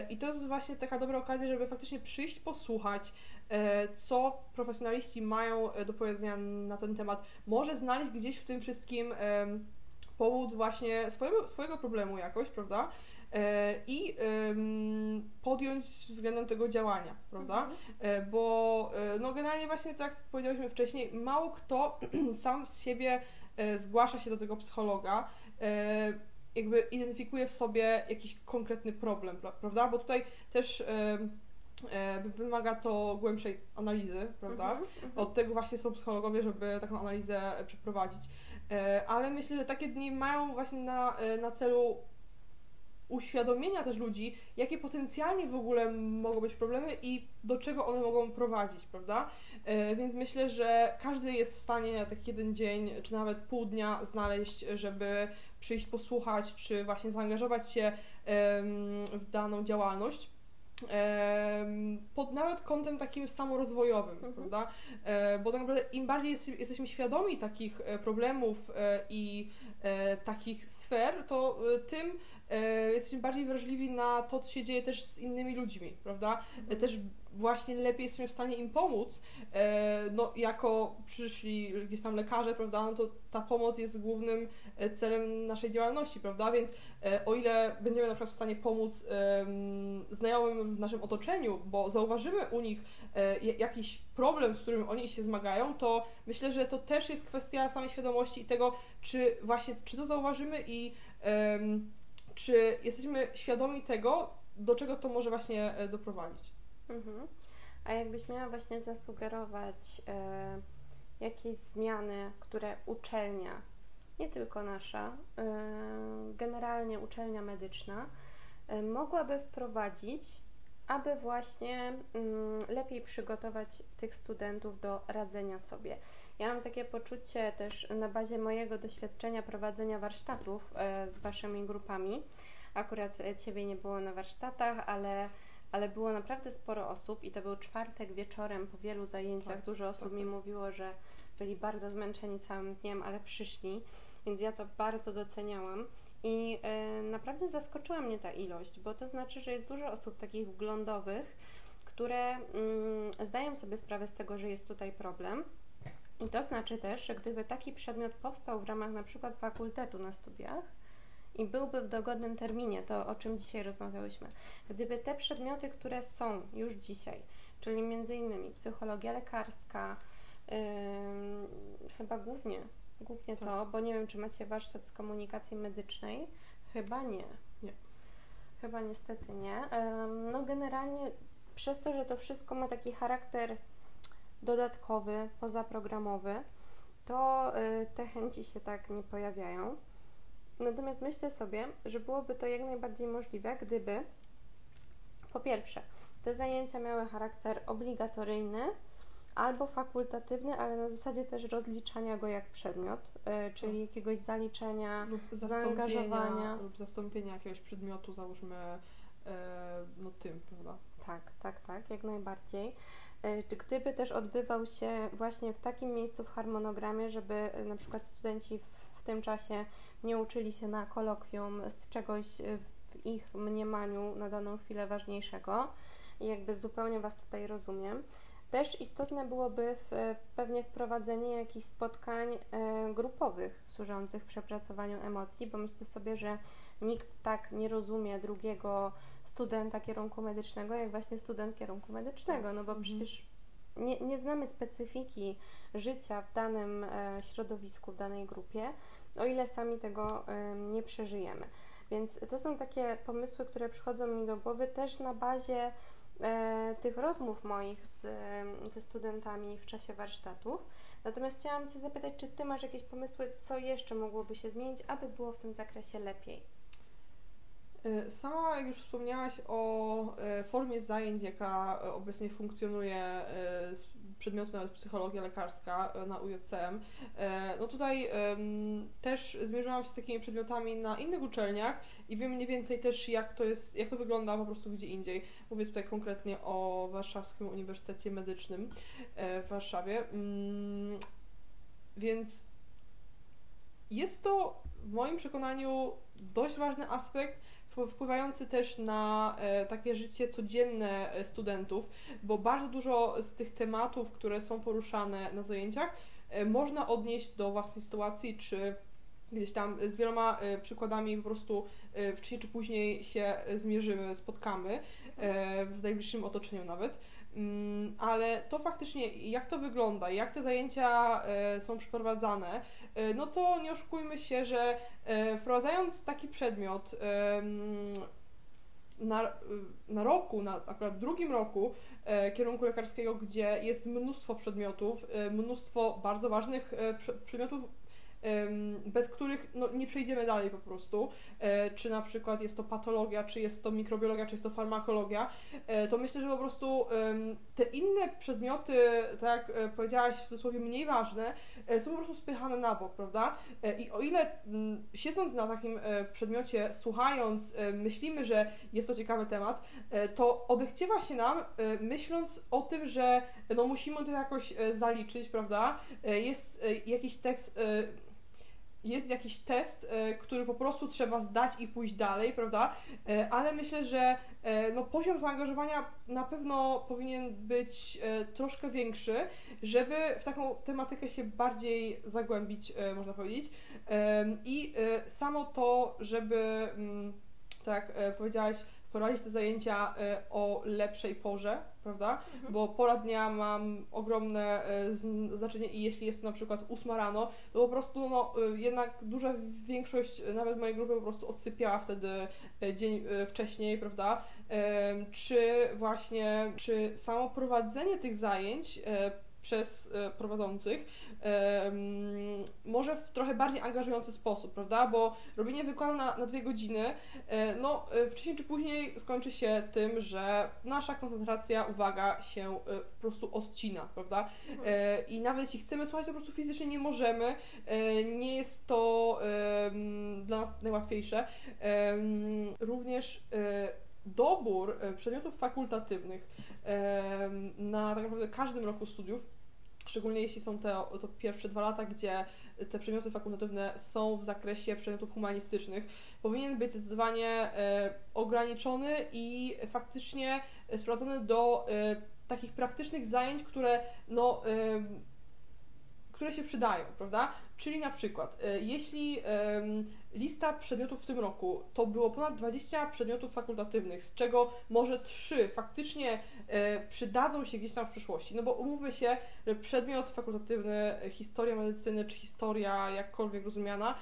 I to jest właśnie taka dobra okazja, żeby faktycznie przyjść, posłuchać, E, co profesjonaliści mają e, do powiedzenia na ten temat. Może znaleźć gdzieś w tym wszystkim powód właśnie swojego, swojego problemu jakoś, prawda? E, I podjąć względem tego działania, prawda? Mhm. Bo no generalnie właśnie tak jak powiedziałyśmy wcześniej, mało kto sam z siebie zgłasza się do tego psychologa jakby identyfikuje w sobie jakiś konkretny problem, prawda? Bo tutaj też E, wymaga to głębszej analizy, prawda? Mm -hmm. Od tego właśnie są psychologowie, żeby taką analizę przeprowadzić. E, ale myślę, że takie dni mają właśnie na, e, na celu uświadomienia też ludzi, jakie potencjalnie w ogóle mogą być problemy i do czego one mogą prowadzić, prawda? Więc myślę, że każdy jest w stanie taki jeden dzień, czy nawet pół dnia znaleźć, żeby przyjść posłuchać, czy właśnie zaangażować się w daną działalność pod nawet kątem takim samorozwojowym, mhm. prawda? E, bo tak naprawdę im bardziej jest, jesteśmy świadomi takich e, problemów e, i takich sfer, to tym jesteśmy bardziej wrażliwi na to, co się dzieje też z innymi ludźmi, prawda? Mhm. Też właśnie lepiej jesteśmy w stanie im pomóc, no jako przyszli gdzieś tam lekarze, prawda, no to ta pomoc jest głównym celem naszej działalności, prawda, więc E, o ile będziemy na przykład w stanie pomóc znajomym w naszym otoczeniu, bo zauważymy u nich e, jakiś problem, z którym oni się zmagają, to myślę, że to też jest kwestia samej świadomości i tego, czy właśnie, czy to zauważymy i czy jesteśmy świadomi tego, do czego to może właśnie e, doprowadzić. Mhm. A jakbyś miała właśnie zasugerować e, jakieś zmiany, które uczelnia nie tylko nasza, y, generalnie uczelnia medyczna, y, mogłaby wprowadzić, aby właśnie mm, lepiej przygotować tych studentów do radzenia sobie. Ja mam takie poczucie też na bazie mojego doświadczenia prowadzenia warsztatów y, z waszymi grupami. Akurat ciebie nie było na warsztatach, ale ale było naprawdę sporo osób i to był czwartek wieczorem po wielu zajęciach. Tak, Dużo osób tak. mi mówiło, że byli bardzo zmęczeni całym dniem, ale przyszli więc ja to bardzo doceniałam. I e, naprawdę zaskoczyła mnie ta ilość, bo to znaczy, że jest dużo osób takich wglądowych, które mm, zdają sobie sprawę z tego, że jest tutaj problem. I to znaczy też, że gdyby taki przedmiot powstał w ramach na przykład fakultetu na studiach i byłby w dogodnym terminie, to o czym dzisiaj rozmawiałyśmy, gdyby te przedmioty, które są już dzisiaj, czyli między innymi psychologia lekarska, yy, chyba głównie głównie tak. to, bo nie wiem, czy macie warsztat z komunikacji medycznej. Chyba nie. Nie. Chyba niestety nie. No generalnie przez to, że to wszystko ma taki charakter dodatkowy, pozaprogramowy, to y, te chęci się tak nie pojawiają. Natomiast myślę sobie, że byłoby to jak najbardziej możliwe, gdyby po pierwsze te zajęcia miały charakter obligatoryjny, albo fakultatywny, ale na zasadzie też rozliczania go jak przedmiot, y, czyli jakiegoś zaliczenia, lub zaangażowania. lub zastąpienia jakiegoś przedmiotu, załóżmy e, no tym, prawda? Tak, tak, tak, jak najbardziej. Y, Gdyby też odbywał się właśnie w takim miejscu w harmonogramie, żeby y, na przykład studenci w- tym czasie nie uczyli się na kolokwium z czegoś y, w ich mniemaniu na daną chwilę ważniejszego i jakby zupełnie Was tutaj rozumiem. Też istotne byłoby w, pewnie wprowadzenie jakichś spotkań e, grupowych służących przepracowaniu emocji, bo myślę sobie, że nikt tak nie rozumie drugiego studenta kierunku medycznego, jak właśnie student kierunku medycznego, no bo Mhm. przecież nie, nie znamy specyfiki życia w danym e, środowisku, w danej grupie, o ile sami tego e, nie przeżyjemy. Więc to są takie pomysły, które przychodzą mi do głowy też na bazie tych rozmów moich z, e, ze studentami w czasie warsztatów. Natomiast chciałam Cię zapytać, czy Ty masz jakieś pomysły, co jeszcze mogłoby się zmienić, aby było w tym zakresie lepiej? E, Sama jak już wspomniałaś o e, formie zajęć, jaka e, obecnie funkcjonuje e, przedmiotu nawet psychologia lekarska e, na UJCM. E, No tutaj też zmierzyłam się z takimi przedmiotami na innych uczelniach i wiem mniej więcej też jak to jest, jak to wygląda po prostu gdzie indziej. Mówię tutaj konkretnie o Warszawskim Uniwersytecie Medycznym e, w Warszawie. Mm, Więc jest to w moim przekonaniu dość ważny aspekt, wpływający też na e, takie życie codzienne e, studentów, bo bardzo dużo z tych tematów, które są poruszane na zajęciach, e, można odnieść do własnej sytuacji, czy gdzieś tam z wieloma przykładami po prostu wcześniej czy później się zmierzymy, spotkamy w najbliższym otoczeniu nawet. Mm, Ale to faktycznie, jak to wygląda, jak te zajęcia są przeprowadzane, no to nie oszukujmy się, że e, wprowadzając taki przedmiot na, na roku, na akurat drugim roku e, kierunku lekarskiego, gdzie jest mnóstwo przedmiotów, e, mnóstwo bardzo ważnych e, prze- przedmiotów, bez których no, nie przejdziemy dalej po prostu, e, czy na przykład jest to patologia, czy jest to mikrobiologia, czy jest to farmakologia, e, to myślę, że po prostu te inne przedmioty, tak jak e, powiedziałaś, w cudzysłowie mniej ważne, są po prostu spychane na bok, prawda? I o ile siedząc na takim przedmiocie, słuchając, myślimy, że jest to ciekawy temat, to odechciewa się nam, myśląc o tym, że no musimy to jakoś zaliczyć, prawda? Jest jakiś tekst, jest jakiś test, e, który po prostu trzeba zdać i pójść dalej, prawda? E, Ale myślę, że e, no, poziom zaangażowania na pewno powinien być troszkę większy, żeby w taką tematykę się bardziej zagłębić, można powiedzieć. I samo to, żeby, mm, tak powiedziałaś, prowadzić te zajęcia e, o lepszej porze, prawda? Bo pora dnia mam ogromne e, zn- znaczenie i jeśli jest to na przykład ósma rano, to po prostu no, e, jednak duża większość nawet mojej grupy po prostu odsypiała wtedy dzień wcześniej, prawda? Czy właśnie, czy samo prowadzenie tych zajęć przez e, prowadzących może w trochę bardziej angażujący sposób, prawda? Bo robienie wykładu na, na dwie godziny, e, no e, wcześniej czy później skończy się tym, że nasza koncentracja, uwaga się po prostu odcina, prawda? E, I nawet jeśli chcemy słuchać, to po prostu fizycznie nie możemy. Nie jest to dla nas najłatwiejsze. Również dobór e, przedmiotów fakultatywnych na tak naprawdę każdym roku studiów, szczególnie jeśli są te, to pierwsze dwa lata, gdzie te przedmioty fakultatywne są w zakresie przedmiotów humanistycznych, powinien być zdecydowanie e, ograniczony i faktycznie sprowadzony do e, takich praktycznych zajęć, które no, e, które się przydają, prawda? Czyli na przykład, e, jeśli lista przedmiotów w tym roku to było ponad 20 przedmiotów fakultatywnych, z czego może 3 faktycznie e, przydadzą się gdzieś tam w przyszłości, no bo umówmy się, że przedmiot fakultatywny, historia medycyny czy historia jakkolwiek rozumiana,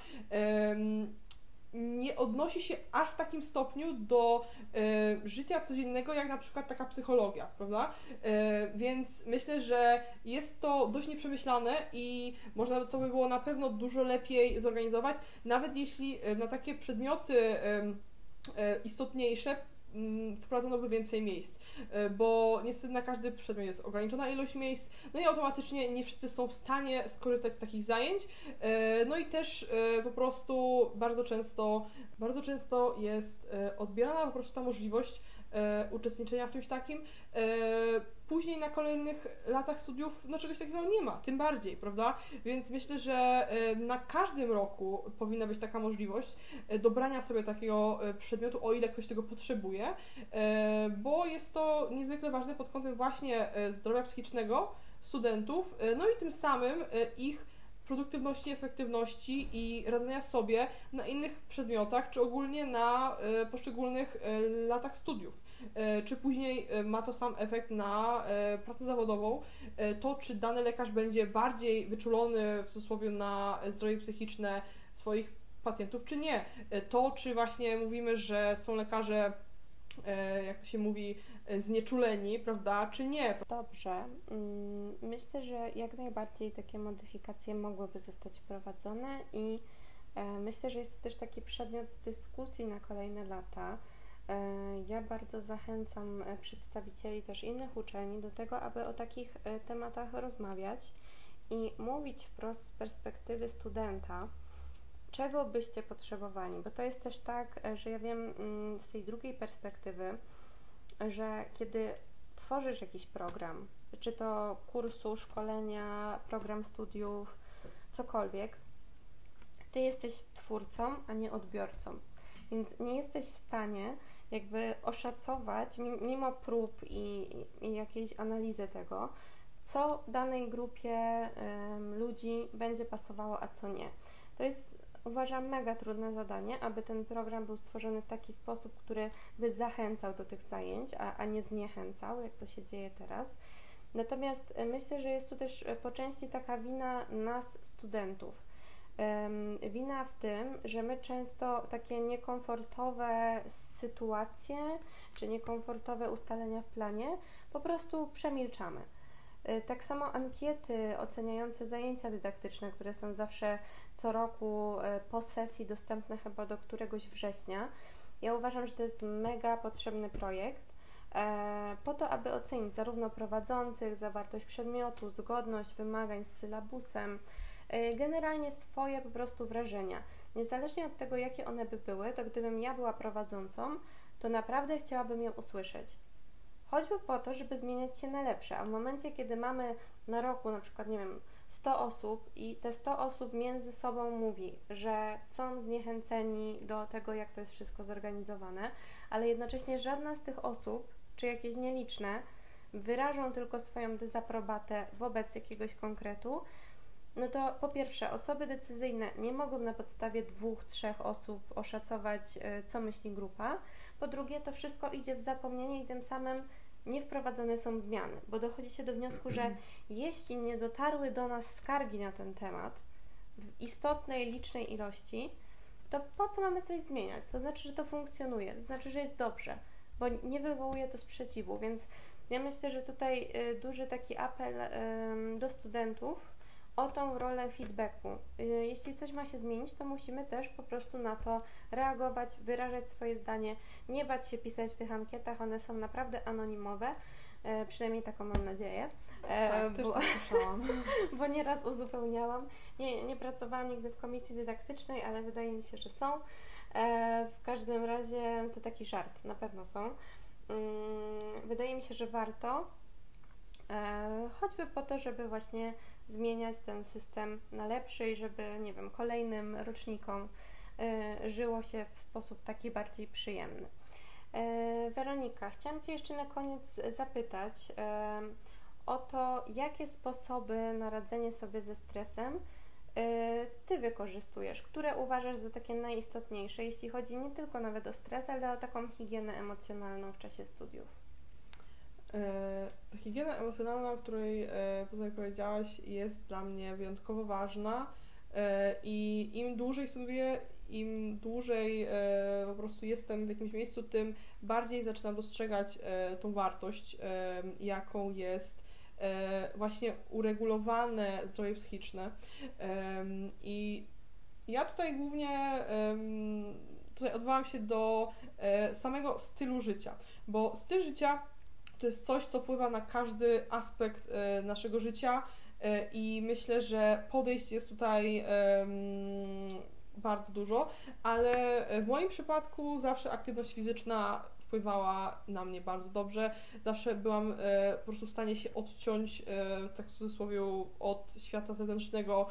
nie odnosi się aż w takim stopniu do e, życia codziennego, jak na przykład taka psychologia, prawda? E, więc myślę, że jest to dość nieprzemyślane i można by to by było na pewno dużo lepiej zorganizować, nawet jeśli e, na takie przedmioty e, istotniejsze wprowadzono by więcej miejsc, e, bo niestety na każdy przedmiot jest ograniczona ilość miejsc, no i automatycznie nie wszyscy są w stanie skorzystać z takich zajęć, e, no i też po prostu bardzo często, bardzo często jest odbierana po prostu ta możliwość uczestniczenia w czymś takim, później na kolejnych latach studiów no czegoś takiego nie ma, tym bardziej, prawda? Więc myślę, że na każdym roku powinna być taka możliwość e, dobrania sobie takiego e, przedmiotu, o ile ktoś tego potrzebuje, e, bo jest to niezwykle ważne pod kątem właśnie zdrowia psychicznego studentów, no i tym samym ich produktywności, efektywności i radzenia sobie na innych przedmiotach, czy ogólnie na poszczególnych latach studiów. E, czy później e, ma to sam efekt na e, pracę zawodową, to czy dany lekarz będzie bardziej wyczulony w cudzysłowie na zdrowie psychiczne swoich pacjentów, czy nie. To, czy właśnie mówimy, że są lekarze, jak to się mówi, znieczuleni, prawda, czy nie. Dobrze. Mm, myślę, że jak najbardziej takie modyfikacje mogłyby zostać wprowadzone i myślę, że jest to też taki przedmiot dyskusji na kolejne lata E, ja bardzo zachęcam e, przedstawicieli też innych uczelni do tego, aby o takich e, tematach rozmawiać i mówić wprost z perspektywy studenta, czego byście potrzebowali, bo to jest też tak, że ja wiem mm, z tej drugiej perspektywy, że kiedy tworzysz jakiś program, czy to kursu, szkolenia, program studiów, cokolwiek, ty jesteś twórcą, a nie odbiorcą. Więc nie jesteś w stanie jakby oszacować, mimo prób i, i jakiejś analizy tego, co danej grupie um, ludzi będzie pasowało, a co nie. To jest, uważam, mega trudne zadanie, aby ten program był stworzony w taki sposób, który by zachęcał do tych zajęć, a, a nie zniechęcał, jak to się dzieje teraz. Natomiast e, myślę, że jest tu też e, po części taka wina nas, studentów Wina w tym, że my często takie niekomfortowe sytuacje czy niekomfortowe ustalenia w planie po prostu przemilczamy. E, tak samo ankiety oceniające zajęcia dydaktyczne, które są zawsze co roku e, po sesji dostępne chyba do któregoś września. Ja uważam, że to jest mega potrzebny projekt e, po to, aby ocenić zarówno prowadzących, zawartość przedmiotu, zgodność wymagań z sylabusem, generalnie swoje po prostu wrażenia. Niezależnie od tego, jakie one by były, to gdybym ja była prowadzącą, to naprawdę chciałabym je usłyszeć. Choćby po to, żeby zmieniać się na lepsze. A w momencie, kiedy mamy na roku na przykład, nie wiem, 100 osób i te 100 osób między sobą mówi, że są zniechęceni do tego, jak to jest wszystko zorganizowane, ale jednocześnie żadna z tych osób, czy jakieś nieliczne, wyrażą tylko swoją dezaprobatę wobec jakiegoś konkretu, no to po pierwsze, osoby decyzyjne nie mogą na podstawie dwóch, trzech osób oszacować, e, co myśli grupa. Po drugie, to wszystko idzie w zapomnienie i tym samym nie wprowadzone są zmiany, bo dochodzi się do wniosku, że jeśli nie dotarły do nas skargi na ten temat w istotnej, licznej ilości, to po co mamy coś zmieniać? To znaczy, że to funkcjonuje, to znaczy, że jest dobrze, bo nie wywołuje to sprzeciwu, więc ja myślę, że tutaj e, duży taki apel do studentów, o tą rolę feedbacku. Y, jeśli coś ma się zmienić, to musimy też po prostu na to reagować, wyrażać swoje zdanie, nie bać się pisać w tych ankietach, one są naprawdę anonimowe, e, przynajmniej taką mam nadzieję. E, tak, bo, też tak słyszałam. bo nieraz uzupełniałam. Nie, nie pracowałam nigdy w komisji dydaktycznej, ale wydaje mi się, że są. E, w każdym razie to taki żart, na pewno są. Mm, wydaje mi się, że warto, choćby po to, żeby właśnie zmieniać ten system na lepszy i żeby, nie wiem, kolejnym rocznikom y, żyło się w sposób taki bardziej przyjemny. Y, Weronika, chciałam Cię jeszcze na koniec zapytać y, o to, jakie sposoby na radzenie sobie ze stresem Ty wykorzystujesz, które uważasz za takie najistotniejsze, jeśli chodzi nie tylko nawet o stres, ale o taką higienę emocjonalną w czasie studiów? E, ta higiena emocjonalna, o której e, tutaj powiedziałaś, jest dla mnie wyjątkowo ważna e, i im dłużej studiuję, im dłużej po prostu jestem w jakimś miejscu, tym bardziej zaczynam dostrzegać tą wartość, jaką jest właśnie uregulowane zdrowie psychiczne. I ja tutaj głównie tutaj odwołam się do samego stylu życia, bo styl życia to jest coś, co wpływa na każdy aspekt e, naszego życia e, i myślę, że podejść jest tutaj bardzo dużo, ale w moim przypadku zawsze aktywność fizyczna wpływała na mnie bardzo dobrze. Zawsze byłam e, po prostu w stanie się odciąć, tak w cudzysłowie, od świata zewnętrznego,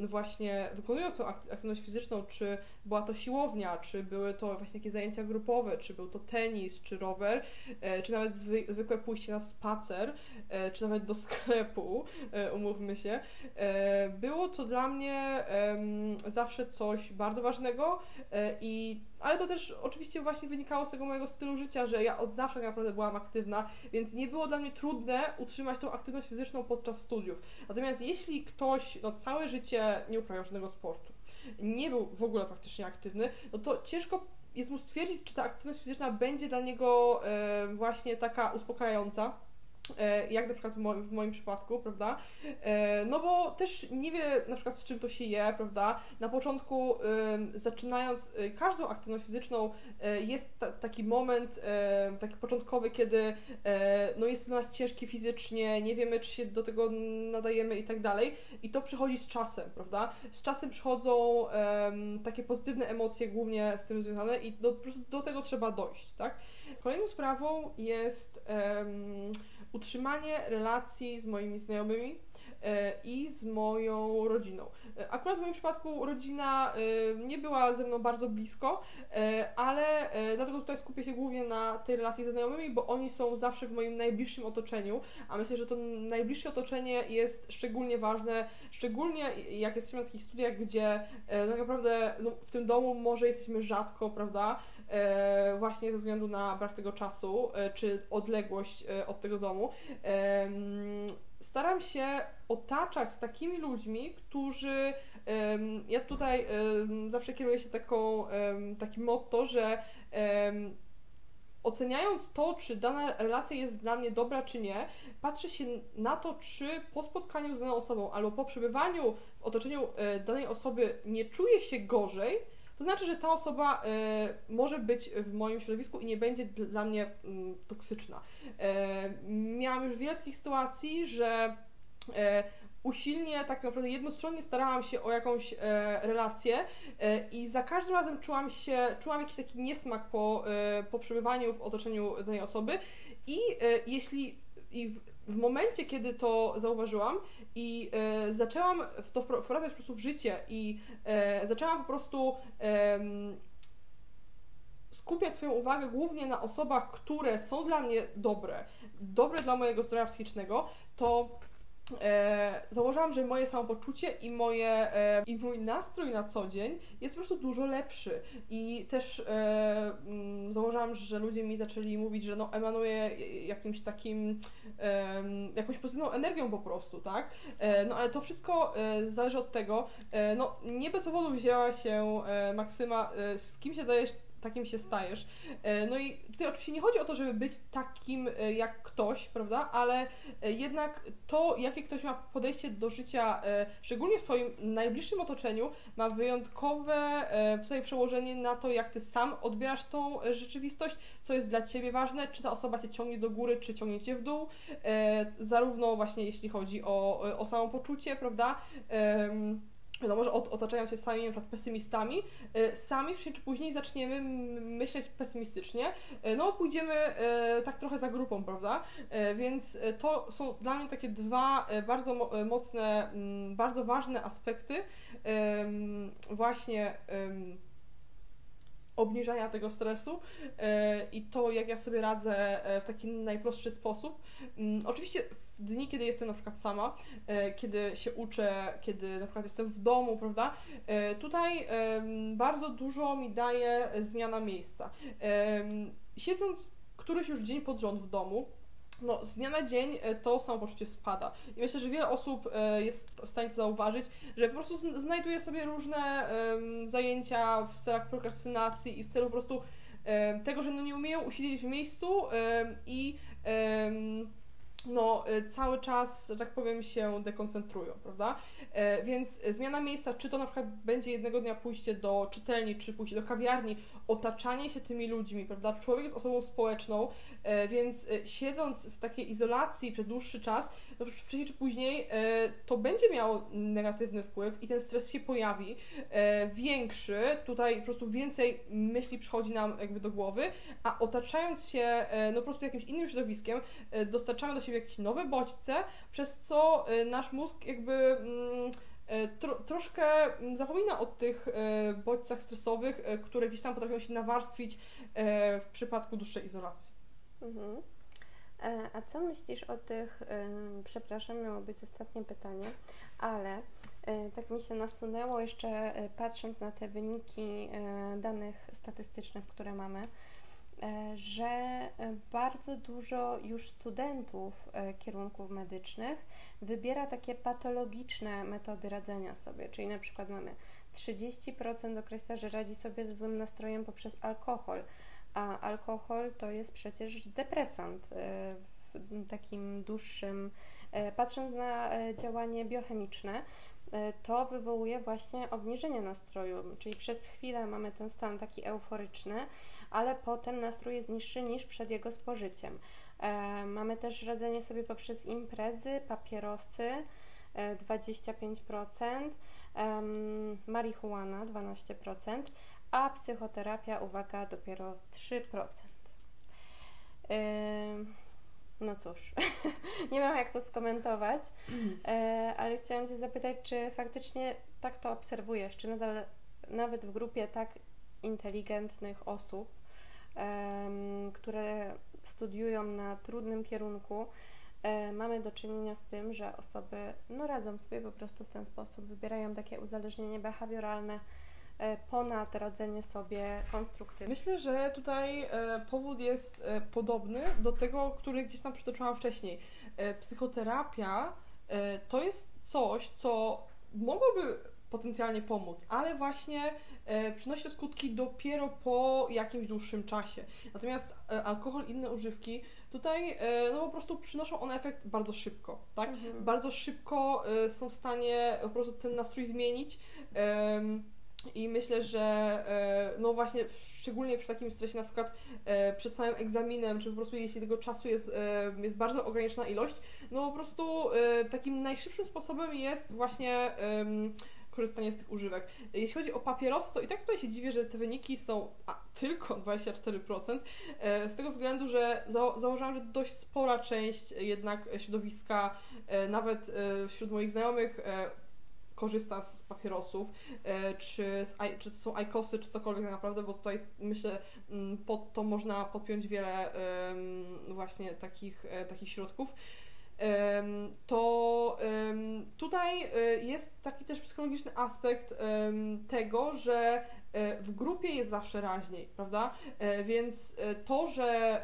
właśnie wykonując tą aktywność fizyczną, czy była to siłownia, czy były to właśnie jakieś zajęcia grupowe, czy był to tenis, czy rower, e, czy nawet zwy, zwykłe pójście na spacer, e, czy nawet do sklepu, e, umówmy się. Było to dla mnie zawsze coś bardzo ważnego i ale to też oczywiście właśnie wynikało z tego mojego stylu życia, że ja od zawsze tak naprawdę byłam aktywna, więc nie było dla mnie trudne utrzymać tą aktywność fizyczną podczas studiów. Natomiast jeśli ktoś no, całe życie nie uprawiał żadnego sportu, nie był w ogóle praktycznie aktywny, no to ciężko jest mu stwierdzić, czy ta aktywność fizyczna będzie dla niego e, właśnie taka uspokajająca jak na przykład w moim, w moim, przypadku, prawda? E, no bo też nie wie na przykład z czym to się je, prawda? Na początku zaczynając y, każdą aktywność fizyczną e, jest ta, taki moment taki początkowy, kiedy no jest dla nas ciężkie fizycznie, nie wiemy czy się do tego nadajemy i tak dalej i to przychodzi z czasem, prawda? Z czasem przychodzą takie pozytywne emocje głównie z tym związane i do, do tego trzeba dojść, tak? Kolejną sprawą jest utrzymanie relacji z moimi znajomymi e, i z moją rodziną. E, akurat w moim przypadku rodzina e, nie była ze mną bardzo blisko, ale dlatego tutaj skupię się głównie na tej relacji ze znajomymi, bo oni są zawsze w moim najbliższym otoczeniu, a myślę, że to najbliższe otoczenie jest szczególnie ważne, szczególnie jak jesteśmy na takich studiach, gdzie tak naprawdę no, w tym domu może jesteśmy rzadko, prawda? E, właśnie ze względu na brak tego czasu, e, czy odległość e, od tego domu. Staram się otaczać takimi ludźmi, którzy ja tutaj zawsze kieruję się taką, takim motto, że oceniając to, czy dana relacja jest dla mnie dobra, czy nie, patrzę się na to, czy po spotkaniu z daną osobą albo po przebywaniu w otoczeniu danej osoby nie czuję się gorzej, to znaczy, że ta osoba y, może być w moim środowisku i nie będzie dla mnie y, toksyczna. Y, miałam już wiele takich sytuacji, że e, usilnie, tak naprawdę jednostronnie starałam się o jakąś e, relację e, i za każdym razem czułam się, czułam jakiś taki niesmak po, po przebywaniu w otoczeniu danej osoby i jeśli i w, w momencie, kiedy to zauważyłam i e, zaczęłam w to wprowadzać po prostu w życie i e, zaczęłam po prostu e, skupiać swoją uwagę głównie na osobach, które są dla mnie dobre, dobre dla mojego zdrowia psychicznego, to e, założyłam, że moje samopoczucie i, moje, e, i mój nastrój na co dzień jest po prostu dużo lepszy. I też e, mm, założyłam, że ludzie mi zaczęli mówić, że no emanuje jakimś takim, e, jakąś pozytywną energią po prostu, tak? E, no ale to wszystko e, zależy od tego, e, no nie bez powodu wzięła się Maksyma, z kim się dajesz takim się stajesz. E, no i tutaj oczywiście nie chodzi o to, żeby być takim e, jak ktoś, prawda, ale e, jednak to, jakie ktoś ma podejście do życia, szczególnie w Twoim najbliższym otoczeniu, ma wyjątkowe tutaj przełożenie na to, jak Ty sam odbierasz tą rzeczywistość, co jest dla Ciebie ważne, czy ta osoba Cię ciągnie do góry, czy ciągnie Cię w dół, zarówno właśnie jeśli chodzi o, o samopoczucie, prawda, wiadomo, że otaczając się samymi na przykład pesymistami, y, sami wcześniej czy później zaczniemy myśleć pesymistycznie, y, no pójdziemy y, tak trochę za grupą, prawda? Więc to są dla mnie takie dwa bardzo mocne, mm, bardzo ważne aspekty właśnie obniżania tego stresu i to, jak ja sobie radzę w taki najprostszy sposób. Mm, oczywiście dni, kiedy jestem na przykład sama, e, kiedy się uczę, kiedy na przykład jestem w domu, prawda? E, tutaj bardzo dużo mi daje zmiana miejsca. Siedząc któryś już dzień pod rząd w domu, no, z dnia na dzień e, to samopoczucie spada. I myślę, że wiele osób jest w stanie zauważyć, że po prostu znajduje sobie różne um, zajęcia w celach prokrastynacji i w celu po prostu um, tego, że no nie umieją usiedzieć w miejscu um, i no, y, cały czas, że tak powiem, się dekoncentrują, prawda? E, więc zmiana miejsca, czy to na przykład będzie jednego dnia pójście do czytelni, czy pójście do kawiarni, otaczanie się tymi ludźmi, prawda? Człowiek jest osobą społeczną, e, więc e, siedząc w takiej izolacji przez dłuższy czas, wcześniej czy później to będzie miało negatywny wpływ i ten stres się pojawi większy, tutaj po prostu więcej myśli przychodzi nam jakby do głowy, a otaczając się no po prostu jakimś innym środowiskiem, dostarczamy do siebie jakieś nowe bodźce, przez co nasz mózg jakby mm, E, tro, troszkę zapomina o tych e, bodźcach stresowych, e, które gdzieś tam potrafią się nawarstwić w przypadku dłuższej izolacji. Mhm. A co myślisz o tych, przepraszam, miało być ostatnie pytanie, ale tak mi się nasunęło jeszcze patrząc na te wyniki danych statystycznych, które mamy, E, że e, bardzo dużo już studentów e, kierunków medycznych wybiera takie patologiczne metody radzenia sobie, czyli na przykład mamy 30% określa, że radzi sobie ze złym nastrojem poprzez alkohol, a alkohol to jest przecież depresant w takim dłuższym, patrząc na działanie biochemiczne, to wywołuje właśnie obniżenie nastroju, czyli przez chwilę mamy ten stan taki euforyczny, ale potem nastrój jest niższy niż przed jego spożyciem. E, mamy też radzenie sobie poprzez imprezy, papierosy e, 25%, e, marihuana 12%, a psychoterapia, uwaga, dopiero 3%. E, no cóż, nie wiem jak to skomentować, e, ale chciałam Cię zapytać, czy faktycznie tak to obserwujesz, czy nadal nawet w grupie tak inteligentnych osób które studiują na trudnym kierunku, e, mamy do czynienia z tym, że osoby no, radzą sobie po prostu w ten sposób, wybierają takie uzależnienie behawioralne ponad radzenie sobie konstruktywnie. Myślę, że tutaj e, powód jest podobny do tego, który gdzieś tam przytoczyłam wcześniej. Psychoterapia to jest coś, co mogłoby potencjalnie pomóc, ale właśnie e, przynosi to skutki dopiero po jakimś dłuższym czasie. Natomiast e, alkohol i inne używki tutaj e, no po prostu przynoszą one efekt bardzo szybko, tak? Mhm. Bardzo szybko e, są w stanie po prostu ten nastrój zmienić. I myślę, że e, no właśnie szczególnie przy takim stresie na przykład e, przed samym egzaminem, czy po prostu jeśli tego czasu jest, e, jest bardzo ograniczona ilość, no po prostu takim najszybszym sposobem jest właśnie korzystanie z tych używek. Jeśli chodzi o papierosy, to i tak tutaj się dziwię, że te wyniki są a, tylko 24%, e, z tego względu, że za, założyłam, że dość spora część jednak środowiska, nawet wśród moich znajomych, korzysta z papierosów, czy, z, czy są IQOSy, czy cokolwiek tak naprawdę, bo tutaj myślę, mm, pod to można podpiąć wiele właśnie takich, takich środków to tutaj e, jest taki też psychologiczny aspekt tego, że e, w grupie jest zawsze raźniej, prawda? E, więc to, że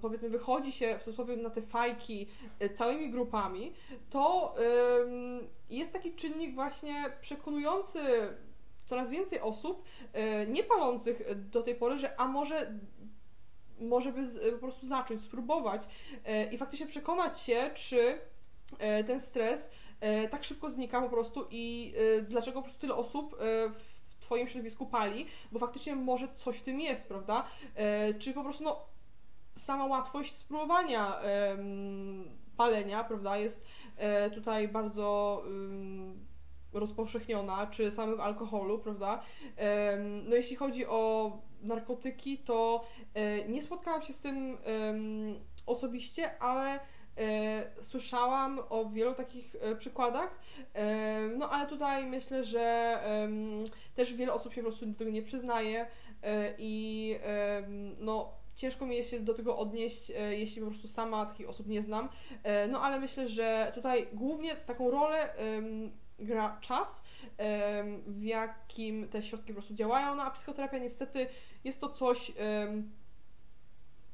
powiedzmy wychodzi się w cudzysłowie na te fajki całymi grupami, to jest taki czynnik właśnie przekonujący coraz więcej osób, nie palących do tej pory, że a może może by z, po prostu zacząć, spróbować e, i faktycznie przekonać się, czy e, ten stres e, tak szybko znika po prostu i dlaczego po prostu tyle osób w Twoim środowisku pali, bo faktycznie może coś w tym jest, prawda? Czy po prostu no, sama łatwość spróbowania palenia, prawda, jest tutaj bardzo rozpowszechniona, czy samych alkoholu, prawda? No jeśli chodzi o narkotyki, to e, nie spotkałam się z tym osobiście, ale e, słyszałam o wielu takich e, przykładach. No ale tutaj myślę, że też wiele osób się po prostu do tego nie przyznaje i no ciężko mi jest się do tego odnieść, jeśli po prostu sama takich osób nie znam. No ale myślę, że tutaj głównie taką rolę gra czas, w jakim te środki po prostu działają, no a psychoterapia niestety jest to coś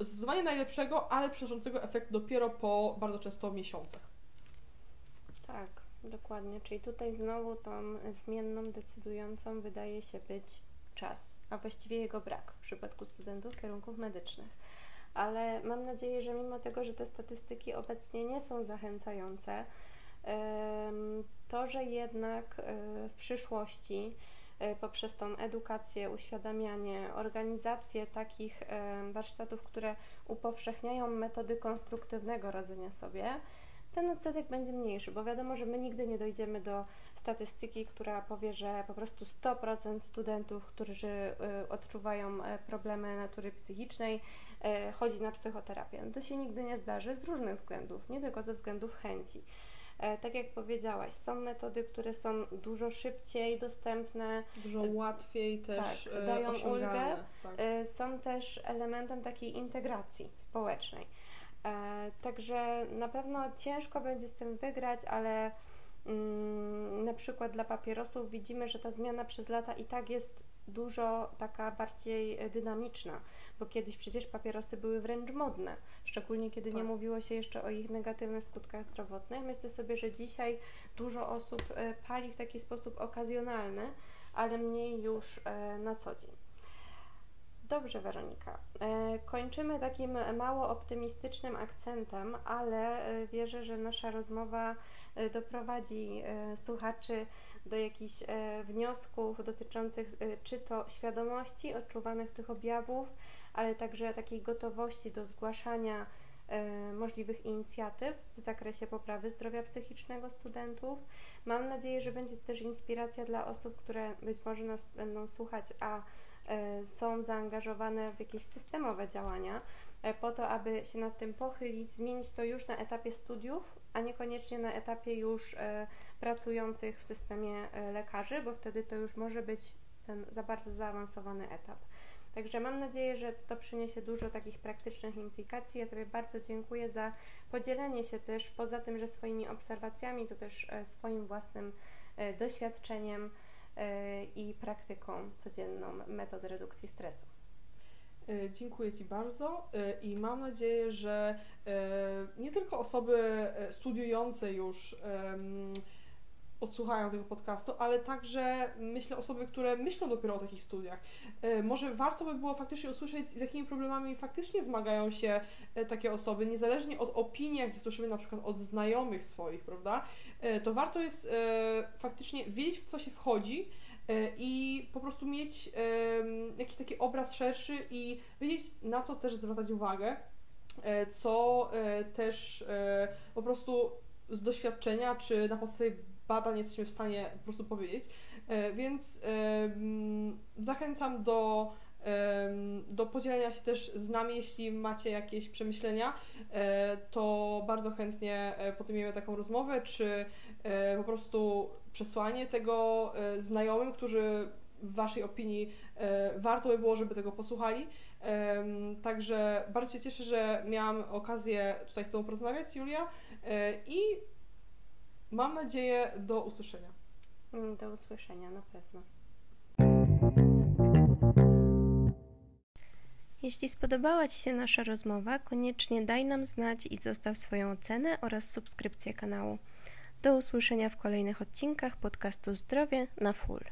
zdecydowanie najlepszego, ale przynoszącego efekt dopiero po bardzo często miesiącach. Tak, dokładnie. Czyli tutaj znowu tą zmienną, decydującą wydaje się być czas, a właściwie jego brak w przypadku studentów kierunków medycznych. ale mam nadzieję, że mimo tego, że te statystyki obecnie nie są zachęcające, to, że jednak w przyszłości E, poprzez tą edukację, uświadamianie, organizację takich e, warsztatów, które upowszechniają metody konstruktywnego radzenia sobie, ten odsetek będzie mniejszy, bo wiadomo, że my nigdy nie dojdziemy do statystyki, która powie, że po prostu 100% studentów, którzy e, odczuwają problemy natury psychicznej, chodzi na psychoterapię. To się nigdy nie zdarzy z różnych względów, nie tylko ze względów chęci. E, tak jak powiedziałaś, są metody, które są dużo szybciej dostępne, dużo łatwiej też tak, dają ulgę. Tak. E, są też elementem takiej integracji społecznej. E, także na pewno ciężko będzie z tym wygrać, ale mm, na przykład dla papierosów widzimy, że ta zmiana przez lata i tak jest dużo taka bardziej dynamiczna bo kiedyś przecież papierosy były wręcz modne, szczególnie kiedy tak. nie mówiło się jeszcze o ich negatywnych skutkach zdrowotnych. Myślę sobie, że dzisiaj dużo osób e, pali w taki sposób okazjonalny, ale mniej już e, na co dzień. Dobrze, Weronika. E, kończymy takim mało optymistycznym akcentem, ale wierzę, że nasza rozmowa doprowadzi słuchaczy do jakichś wniosków dotyczących czy to świadomości odczuwanych tych objawów, ale także takiej gotowości do zgłaszania e, możliwych inicjatyw w zakresie poprawy zdrowia psychicznego studentów. Mam nadzieję, że będzie też inspiracja dla osób, które być może nas będą słuchać, a e, są zaangażowane w jakieś systemowe działania, e, po to, aby się nad tym pochylić, zmienić to już na etapie studiów, a niekoniecznie na etapie już pracujących w systemie lekarzy, bo wtedy to już może być ten za bardzo zaawansowany etap. Także mam nadzieję, że to przyniesie dużo takich praktycznych implikacji. Ja Tobie bardzo dziękuję za podzielenie się też, poza tym, że swoimi obserwacjami, to też e, swoim własnym e, doświadczeniem e, i praktyką codzienną metod redukcji stresu. Dziękuję Ci bardzo i mam nadzieję, że nie tylko osoby studiujące już odsłuchają tego podcastu, ale także myślę osoby, które myślą dopiero o takich studiach. E, może warto by było faktycznie usłyszeć, z jakimi problemami faktycznie zmagają się e, takie osoby, niezależnie od opinii, jakie słyszymy na przykład od znajomych swoich, prawda? E, to warto jest faktycznie wiedzieć, w co się wchodzi, i po prostu mieć jakiś taki obraz szerszy i wiedzieć, na co też zwracać uwagę, co też po prostu z doświadczenia czy na podstawie badań jesteśmy w stanie po prostu powiedzieć. E, więc zachęcam do, do podzielenia się też z nami, jeśli macie jakieś przemyślenia, e, to bardzo chętnie e, podejmiemy taką rozmowę, czy po prostu przesłanie tego znajomym, którzy w Waszej opinii warto by było, żeby tego posłuchali. Także bardzo się cieszę, że miałam okazję tutaj z Tobą porozmawiać, Julia. I Mam nadzieję do usłyszenia. Mm, do usłyszenia, na pewno. Jeśli spodobała Ci się nasza rozmowa, koniecznie daj nam znać i zostaw swoją ocenę oraz subskrypcję kanału. Do usłyszenia w kolejnych odcinkach podcastu Zdrowie na Full.